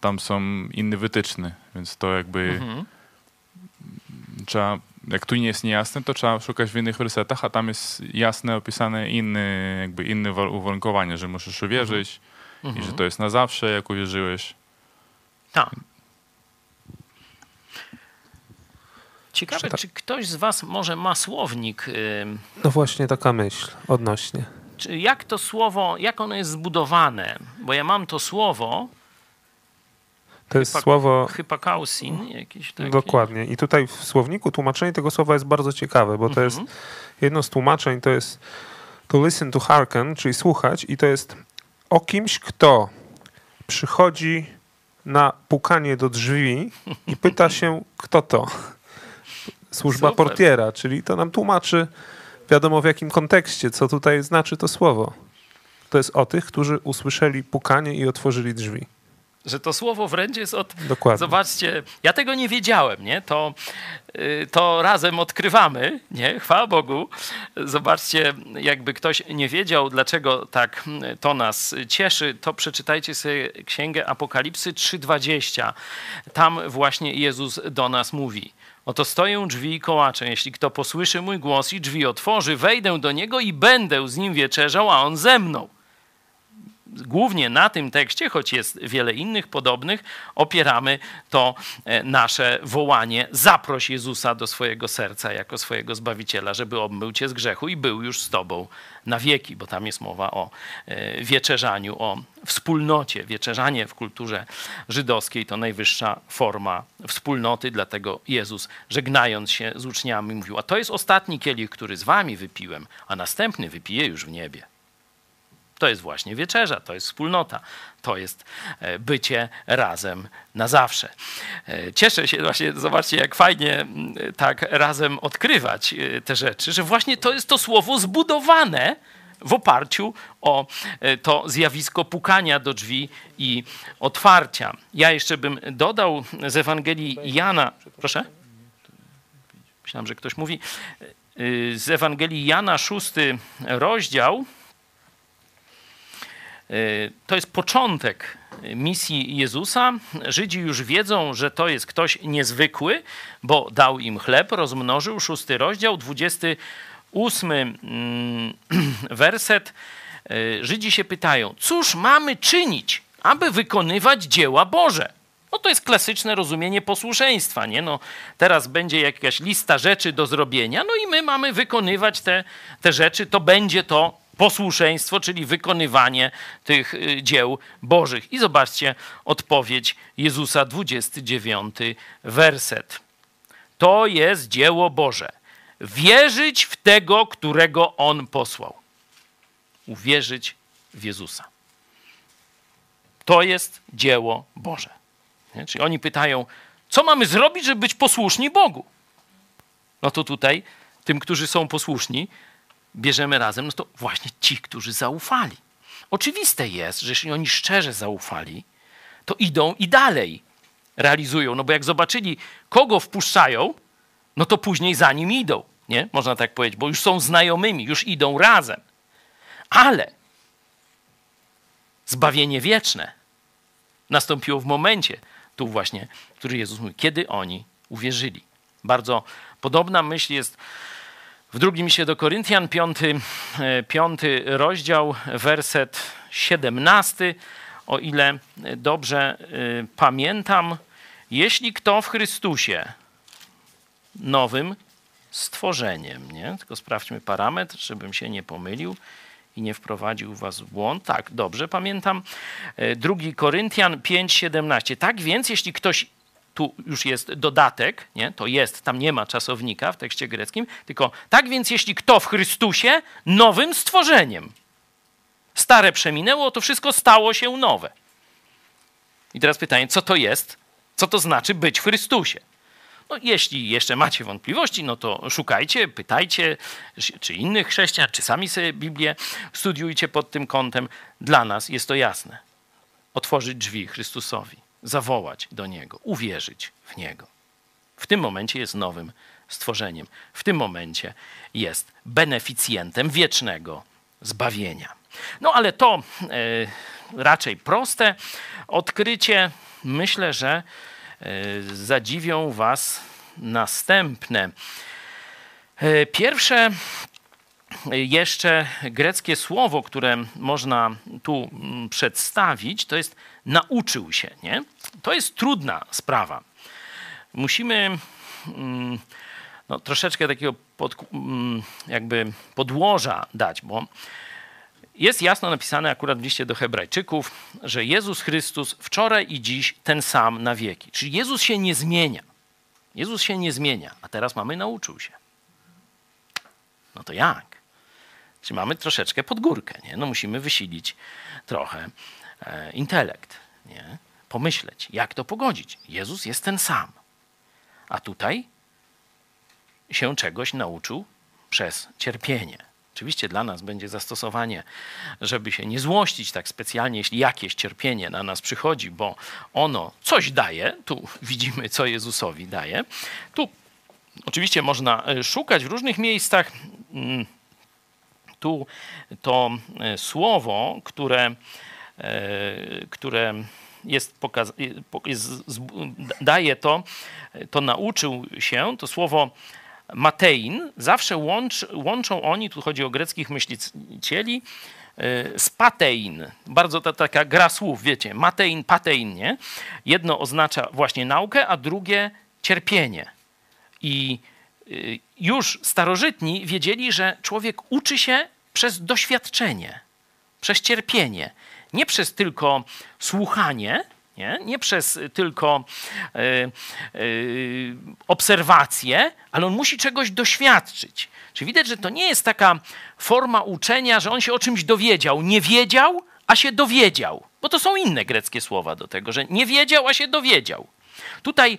tam są inne wytyczne, więc to jakby mhm. trzeba, jak tu nie jest niejasne, to trzeba szukać w innych wersetach, a tam jest jasne opisane inne, jakby inne uwarunkowanie, że musisz uwierzyć mhm. i że to jest na zawsze, jak uwierzyłeś. Tak. Ciekawe, czy ktoś z was może ma słownik, y, No właśnie taka myśl odnośnie. czy jak to słowo, jak ono jest zbudowane? Bo ja mam to słowo, To jest Hypa- słowo hypakausin, jakieś takie. Dokładnie. I tutaj w słowniku tłumaczenie tego słowa jest bardzo ciekawe, bo to jest Mhm. jedno z tłumaczeń to jest to listen to hearken, czyli słuchać i to jest o kimś, kto przychodzi na pukanie do drzwi i pyta się, kto to. Służba Super. portiera, czyli to nam tłumaczy wiadomo w jakim kontekście, co tutaj znaczy to słowo. To jest o tych, którzy usłyszeli pukanie i otworzyli drzwi. Że to słowo wręcz jest od. Dokładnie. Zobaczcie, ja tego nie wiedziałem, nie? To, y, to razem odkrywamy, nie? Chwała Bogu. Zobaczcie, jakby ktoś nie wiedział, dlaczego tak mm, to nas cieszy, to przeczytajcie sobie Księgę Apokalipsy 3:20. Tam właśnie Jezus do nas mówi. Oto stoją drzwi i kołacze. Jeśli kto posłyszy mój głos i drzwi otworzy, wejdę do niego i będę z nim wieczerzał, a on ze mną głównie na tym tekście, choć jest wiele innych podobnych, opieramy to e, nasze wołanie: zaproś Jezusa do swojego serca jako swojego zbawiciela, żeby obmył cię z grzechu i był już z tobą na wieki, bo tam jest mowa o e, wieczerzaniu, o wspólnocie. Wieczerzanie w kulturze żydowskiej to najwyższa forma wspólnoty, dlatego Jezus, żegnając się z uczniami, mówił: A to jest ostatni kielich, który z wami wypiłem, a następny wypiję już w niebie. To jest właśnie wieczerza, to jest wspólnota, to jest e, bycie razem na zawsze. E, Cieszę się właśnie, zobaczcie, jak fajnie tak razem odkrywać e, te rzeczy, że właśnie to jest to słowo zbudowane w oparciu o to zjawisko pukania do drzwi i otwarcia. Ja jeszcze bym dodał z Ewangelii Jana. Proszę? Myślałem, że ktoś mówi. Z Ewangelii Jana, szósty rozdział. To jest początek misji Jezusa. Żydzi już wiedzą, że to jest ktoś niezwykły, bo dał im chleb, rozmnożył. Szósty rozdział, 28 mm, <clears throat> werset. Y, Żydzi się pytają, cóż mamy czynić, aby wykonywać dzieła Boże? No to jest klasyczne rozumienie posłuszeństwa, nie? No, teraz będzie jakaś lista rzeczy do zrobienia, no i my mamy wykonywać te, te rzeczy, to będzie to posłuszeństwo, czyli wykonywanie tych y, dzieł Bożych. I zobaczcie odpowiedź Jezusa, 29 werset. To jest dzieło Boże. Wierzyć w tego, którego On posłał. Uwierzyć w Jezusa. To jest dzieło Boże. Nie? Czyli oni pytają, co mamy zrobić, żeby być posłuszni Bogu? No to tutaj tym, którzy są posłuszni, bierzemy razem, no to właśnie ci, którzy zaufali. Oczywiste jest, że jeśli oni szczerze zaufali, to idą i dalej realizują. No bo jak zobaczyli, kogo wpuszczają, no to później za nim idą. Nie? Można tak powiedzieć, bo już są znajomymi, już idą razem. Ale zbawienie wieczne nastąpiło w momencie, tu właśnie, który Jezus mówi, kiedy oni uwierzyli. Bardzo podobna myśl jest w drugim liście do Koryntian, piąty, e, piąty rozdział, werset 17. O ile dobrze y, pamiętam, jeśli kto w Chrystusie nowym stworzeniem, nie? Tylko sprawdźmy parametr, żebym się nie pomylił i nie wprowadził was w błąd. Tak, dobrze pamiętam. E, Drugi Koryntian 5:17. Tak więc, jeśli ktoś tu już jest dodatek, nie? to jest, tam nie ma czasownika w tekście greckim, tylko tak więc, jeśli kto w Chrystusie nowym stworzeniem. Stare przeminęło, to wszystko stało się nowe. I teraz pytanie, co to jest? Co to znaczy być w Chrystusie? No, jeśli jeszcze macie wątpliwości, no to szukajcie, pytajcie, czy innych chrześcijan, czy sami sobie Biblię studiujcie pod tym kątem. Dla nas jest to jasne. Otworzyć drzwi Chrystusowi, zawołać do Niego, uwierzyć w Niego. W tym momencie jest nowym stworzeniem. W tym momencie jest beneficjentem wiecznego zbawienia. No ale to e, raczej proste odkrycie. Myślę, że e, zadziwią Was następne. E, Pierwsze jeszcze greckie słowo, które można tu mm, przedstawić, to jest nauczył się. Nie? To jest trudna sprawa. Musimy mm, no, troszeczkę takiego pod, mm, jakby podłoża dać, bo jest jasno napisane akurat w liście do Hebrajczyków, że Jezus Chrystus wczoraj i dziś ten sam na wieki. Czyli Jezus się nie zmienia. Jezus się nie zmienia, a teraz mamy nauczył się. No to jak? Czyli mamy troszeczkę pod górkę, nie? No musimy wysilić trochę e, intelekt, nie? Pomyśleć, jak to pogodzić. Jezus jest ten sam. A tutaj się czegoś nauczył przez cierpienie. Oczywiście dla nas będzie zastosowanie, żeby się nie złościć tak specjalnie, jeśli jakieś cierpienie na nas przychodzi, bo ono coś daje. Tu <laughs> widzimy, co Jezusowi daje. Tu oczywiście można e, szukać w różnych miejscach. Mm, tu to e, słowo, które, e, które jest, pokaz- jest, daje to, to nauczył się, to słowo Matein, zawsze łącz, łączą oni, tu chodzi o greckich myślicieli, y, z patein. Bardzo ta, taka gra słów, wiecie, matein, patein, nie? Jedno oznacza właśnie naukę, a drugie cierpienie. I y, już starożytni wiedzieli, że człowiek uczy się przez doświadczenie, przez cierpienie, nie przez tylko słuchanie, nie, nie przez tylko y, y, obserwację, ale on musi czegoś doświadczyć. Czyli widać, że to nie jest taka forma uczenia, że on się o czymś dowiedział. Nie wiedział, a się dowiedział. Bo to są inne greckie słowa do tego, że nie wiedział, a się dowiedział. Tutaj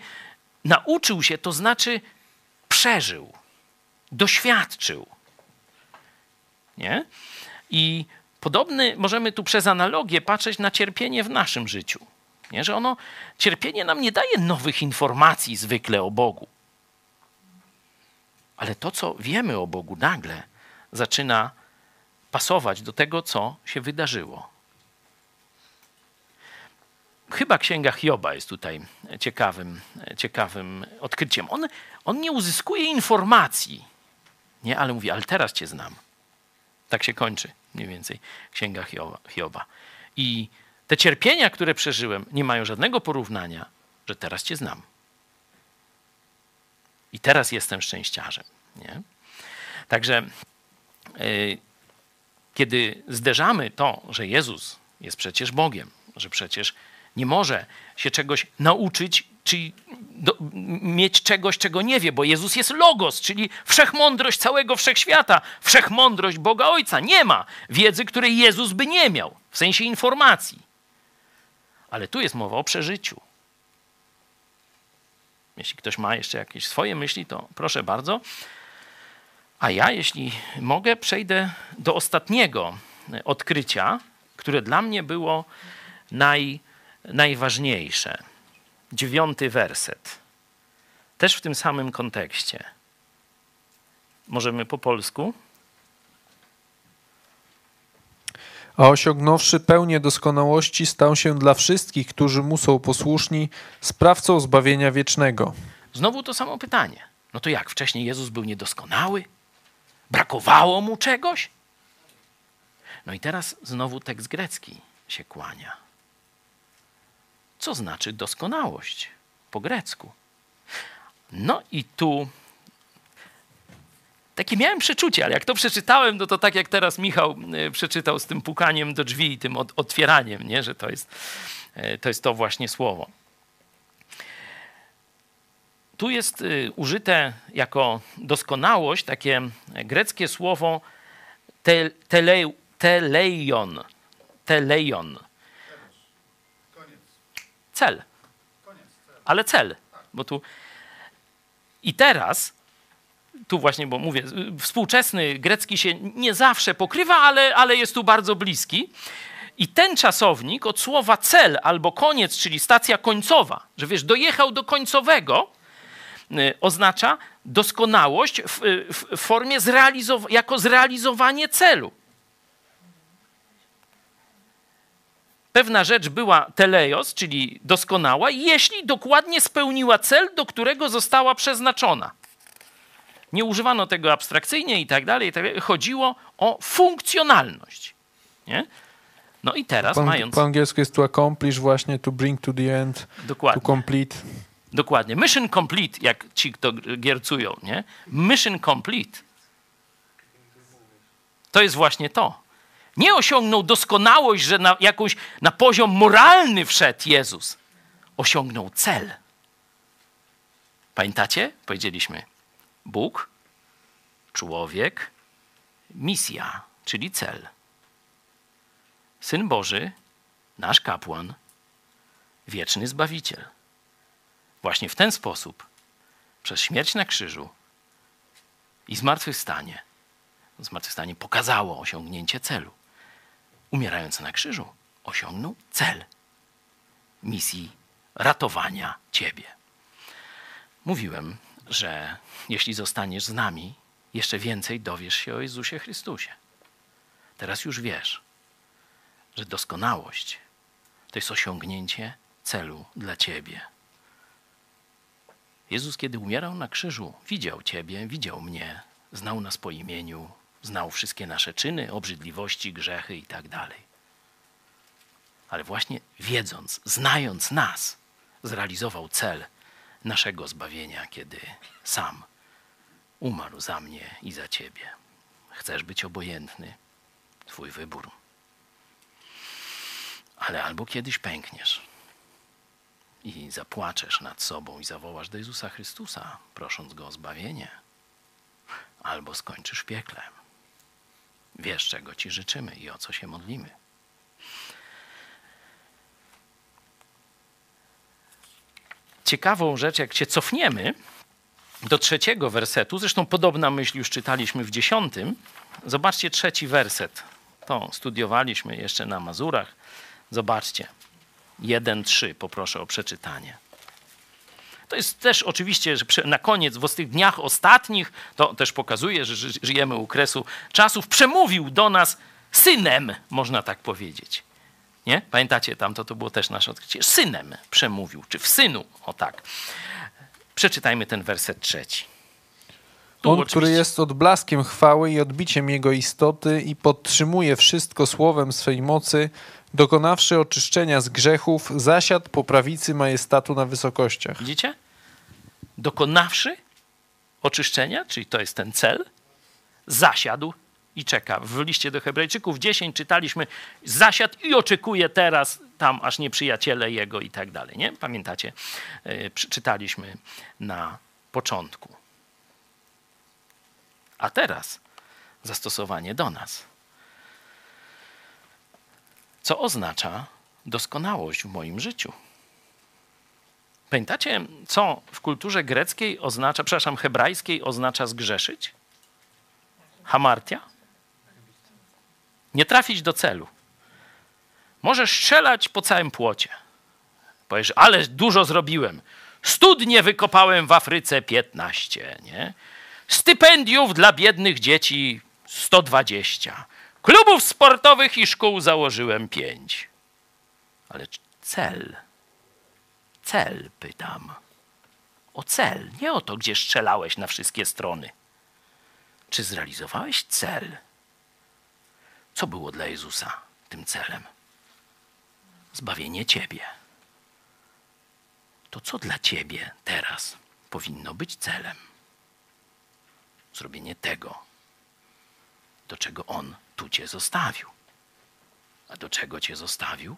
nauczył się, to znaczy przeżył, doświadczył. Nie? I podobny możemy tu przez analogię patrzeć na cierpienie w naszym życiu. Nie? Że ono, cierpienie nam nie daje nowych informacji zwykle o Bogu. Ale to, co wiemy o Bogu, nagle zaczyna pasować do tego, co się wydarzyło. Chyba księga Hioba jest tutaj ciekawym, ciekawym odkryciem. On, on nie uzyskuje informacji, nie, ale mówi, ale teraz cię znam. Tak się kończy mniej więcej księga Hioba. I te cierpienia, które przeżyłem, nie mają żadnego porównania, że teraz Cię znam. I teraz jestem szczęściarzem. Nie? Także yy, kiedy zderzamy to, że Jezus jest przecież Bogiem, że przecież nie może się czegoś nauczyć, czyli do, mieć czegoś, czego nie wie, bo Jezus jest logos, czyli wszechmądrość całego wszechświata, wszechmądrość Boga Ojca. Nie ma wiedzy, której Jezus by nie miał, w sensie informacji. Ale tu jest mowa o przeżyciu. Jeśli ktoś ma jeszcze jakieś swoje myśli, to proszę bardzo. A ja, jeśli mogę, przejdę do ostatniego odkrycia, które dla mnie było naj, najważniejsze. Dziewiąty werset. Też w tym samym kontekście. Możemy po polsku? a osiągnąwszy pełnię doskonałości, stał się dla wszystkich, którzy mu są posłuszni, sprawcą zbawienia wiecznego. Znowu to samo pytanie. No to jak, wcześniej Jezus był niedoskonały? Brakowało mu czegoś? No i teraz znowu tekst grecki się kłania. Co znaczy doskonałość po grecku? No i tu takie miałem przeczucie, ale jak to przeczytałem, no to tak jak teraz Michał e, przeczytał z tym pukaniem do drzwi i tym otwieraniem, nie? że to jest, e, to jest to właśnie słowo. Tu jest e, użyte jako doskonałość takie greckie słowo te, tele, teleion. Teleion. Cel. Ale cel. Bo tu... I teraz tu właśnie, bo mówię, współczesny grecki się nie zawsze pokrywa, ale, ale jest tu bardzo bliski. I ten czasownik od słowa cel albo koniec, czyli stacja końcowa, że wiesz, dojechał do końcowego, y, oznacza doskonałość w, w formie zrealizow jako zrealizowanie celu. Pewna rzecz była teleios, czyli doskonała, jeśli dokładnie spełniła cel, do którego została przeznaczona. Nie używano tego abstrakcyjnie i tak dalej. Chodziło o funkcjonalność. Nie? No i teraz po, mając... Po angielsku jest to accomplish właśnie, to bring to the end, Dokładnie. to complete. Dokładnie. Mission complete, jak ci, kto giercują, nie? Mission complete. To jest właśnie to. Nie osiągnął doskonałość, że na jakąś, na poziom moralny wszedł Jezus. Osiągnął cel. Pamiętacie? Powiedzieliśmy Bóg, człowiek, misja, czyli cel. Syn Boży, nasz kapłan, wieczny Zbawiciel. Właśnie w ten sposób, przez śmierć na krzyżu i zmartwychwstanie, zmartwychwstanie pokazało osiągnięcie celu. Umierając na krzyżu, osiągnął cel misji ratowania Ciebie. Mówiłem, że jeśli zostaniesz z nami, jeszcze więcej dowiesz się o Jezusie Chrystusie. Teraz już wiesz, że doskonałość to jest osiągnięcie celu dla Ciebie. Jezus, kiedy umierał na krzyżu, widział Ciebie, widział mnie, znał nas po imieniu, znał wszystkie nasze czyny, obrzydliwości, grzechy i tak dalej. Ale właśnie wiedząc, znając nas, zrealizował cel naszego zbawienia, kiedy sam umarł za mnie i za Ciebie. Chcesz być obojętny, Twój wybór. Ale albo kiedyś pękniesz i zapłaczesz nad sobą i zawołasz do Jezusa Chrystusa, prosząc Go o zbawienie, albo skończysz w. Wiesz, czego Ci życzymy i o co się modlimy. Ciekawą rzecz, jak się cofniemy do trzeciego wersetu, zresztą podobna myśl już czytaliśmy w dziesiątym. Zobaczcie trzeci werset. To studiowaliśmy jeszcze na Mazurach. Zobaczcie. 1-3 poproszę o przeczytanie. To jest też oczywiście, że na koniec, w tych dniach ostatnich, to też pokazuje, że żyjemy u kresu czasów, przemówił do nas synem, można tak powiedzieć. Nie? Pamiętacie, tam to, to było też nasze odkrycie. Synem przemówił, czy w synu, o tak. Przeczytajmy ten werset trzeci. Tu On, który jest odblaskiem chwały i odbiciem jego istoty i podtrzymuje wszystko słowem swej mocy, dokonawszy oczyszczenia z grzechów, zasiadł po prawicy majestatu na wysokościach. Widzicie? Dokonawszy oczyszczenia, czyli to jest ten cel, zasiadł i czeka. W liście do Hebrajczyków 10 czytaliśmy zasiadł i oczekuje teraz tam, aż nieprzyjaciele jego i tak dalej. Nie? Pamiętacie? Yy, czytaliśmy na początku. A teraz zastosowanie do nas co oznacza doskonałość w moim życiu. Pamiętacie, co w kulturze greckiej oznacza, przepraszam, hebrajskiej oznacza zgrzeszyć? Hamartia? Nie trafić do celu. Możesz strzelać po całym płocie. Powiesz, ale dużo zrobiłem. Studnie wykopałem w Afryce 15, nie? Stypendiów dla biednych dzieci 120. Klubów sportowych i szkół założyłem pięć. Ale cel. Cel, pytam. O cel, nie o to, gdzie strzelałeś na wszystkie strony. Czy zrealizowałeś cel? Co było dla Jezusa tym celem? Zbawienie Ciebie. To co dla Ciebie teraz powinno być celem? Zrobienie tego, do czego On tu cię zostawił. A do czego cię zostawił?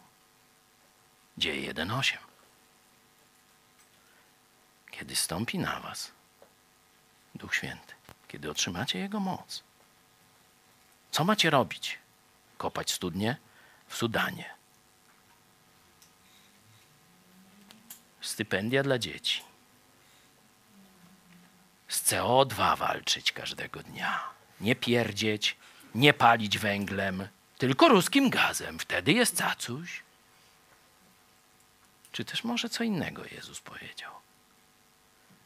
Dzieje 1.8. Kiedy stąpi na was Duch Święty, kiedy otrzymacie Jego moc, co macie robić? Kopać studnie w Sudanie. Stypendia dla dzieci. Z CO2 walczyć każdego dnia. Nie pierdzieć, nie palić węglem, tylko ruskim gazem. Wtedy jest cacuś. Czy też może co innego Jezus powiedział?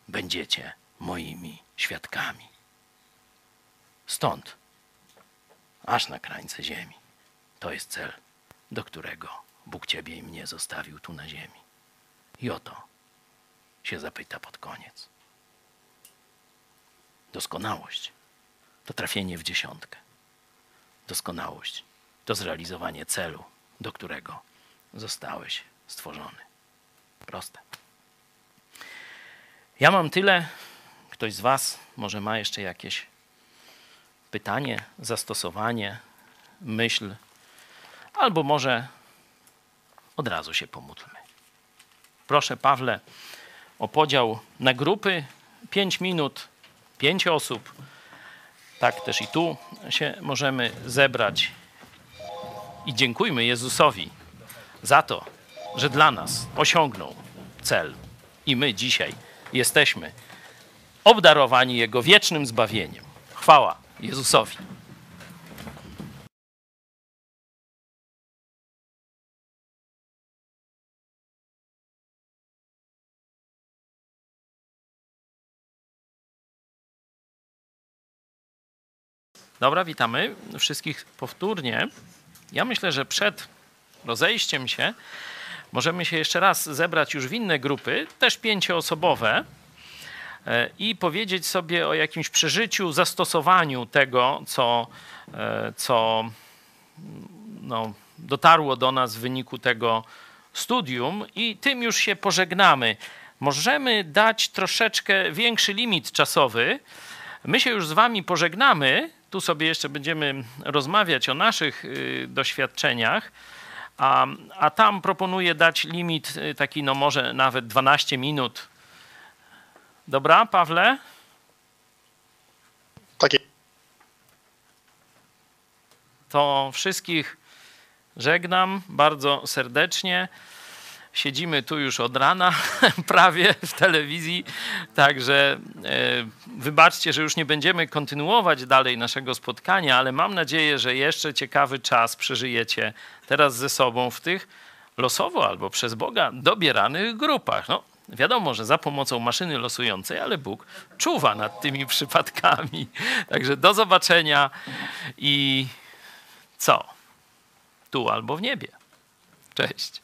Będziecie moimi świadkami. Stąd, aż na krańce ziemi. To jest cel, do którego Bóg Ciebie i mnie zostawił tu na ziemi. I o to się zapyta pod koniec. Doskonałość to trafienie w dziesiątkę doskonałość to zrealizowanie celu, do którego zostałeś stworzony. Proste. Ja mam tyle. Ktoś z Was może ma jeszcze jakieś pytanie, zastosowanie, myśl, albo może od razu się pomódlmy. Proszę, Pawle, o podział na grupy. Pięć minut, pięć osób. Tak też i tu się możemy zebrać. I dziękujmy Jezusowi za to, że dla nas osiągnął cel. I my dzisiaj jesteśmy obdarowani Jego wiecznym zbawieniem. Chwała Jezusowi. Dobra, witamy wszystkich powtórnie. Ja myślę, że przed rozejściem się możemy się jeszcze raz zebrać już w inne grupy, też pięcioosobowe, e, i powiedzieć sobie o jakimś przeżyciu, zastosowaniu tego, co, e, co no, dotarło do nas w wyniku tego studium, i tym już się pożegnamy. Możemy dać troszeczkę większy limit czasowy. My się już z Wami pożegnamy. Tu sobie jeszcze będziemy rozmawiać o naszych y, doświadczeniach. A, a tam proponuję dać limit y, taki, no może nawet 12 minut. Dobra, Pawle? Takie. To wszystkich żegnam bardzo serdecznie. Siedzimy tu już od rana <laughs> prawie w telewizji, także e, wybaczcie, że już nie będziemy kontynuować dalej naszego spotkania, ale mam nadzieję, że jeszcze ciekawy czas przeżyjecie teraz ze sobą w tych losowo albo przez Boga dobieranych grupach. No, wiadomo, że za pomocą maszyny losującej, ale Bóg czuwa nad tymi <laughs> przypadkami. Także do zobaczenia i co? Tu albo w niebie. Cześć.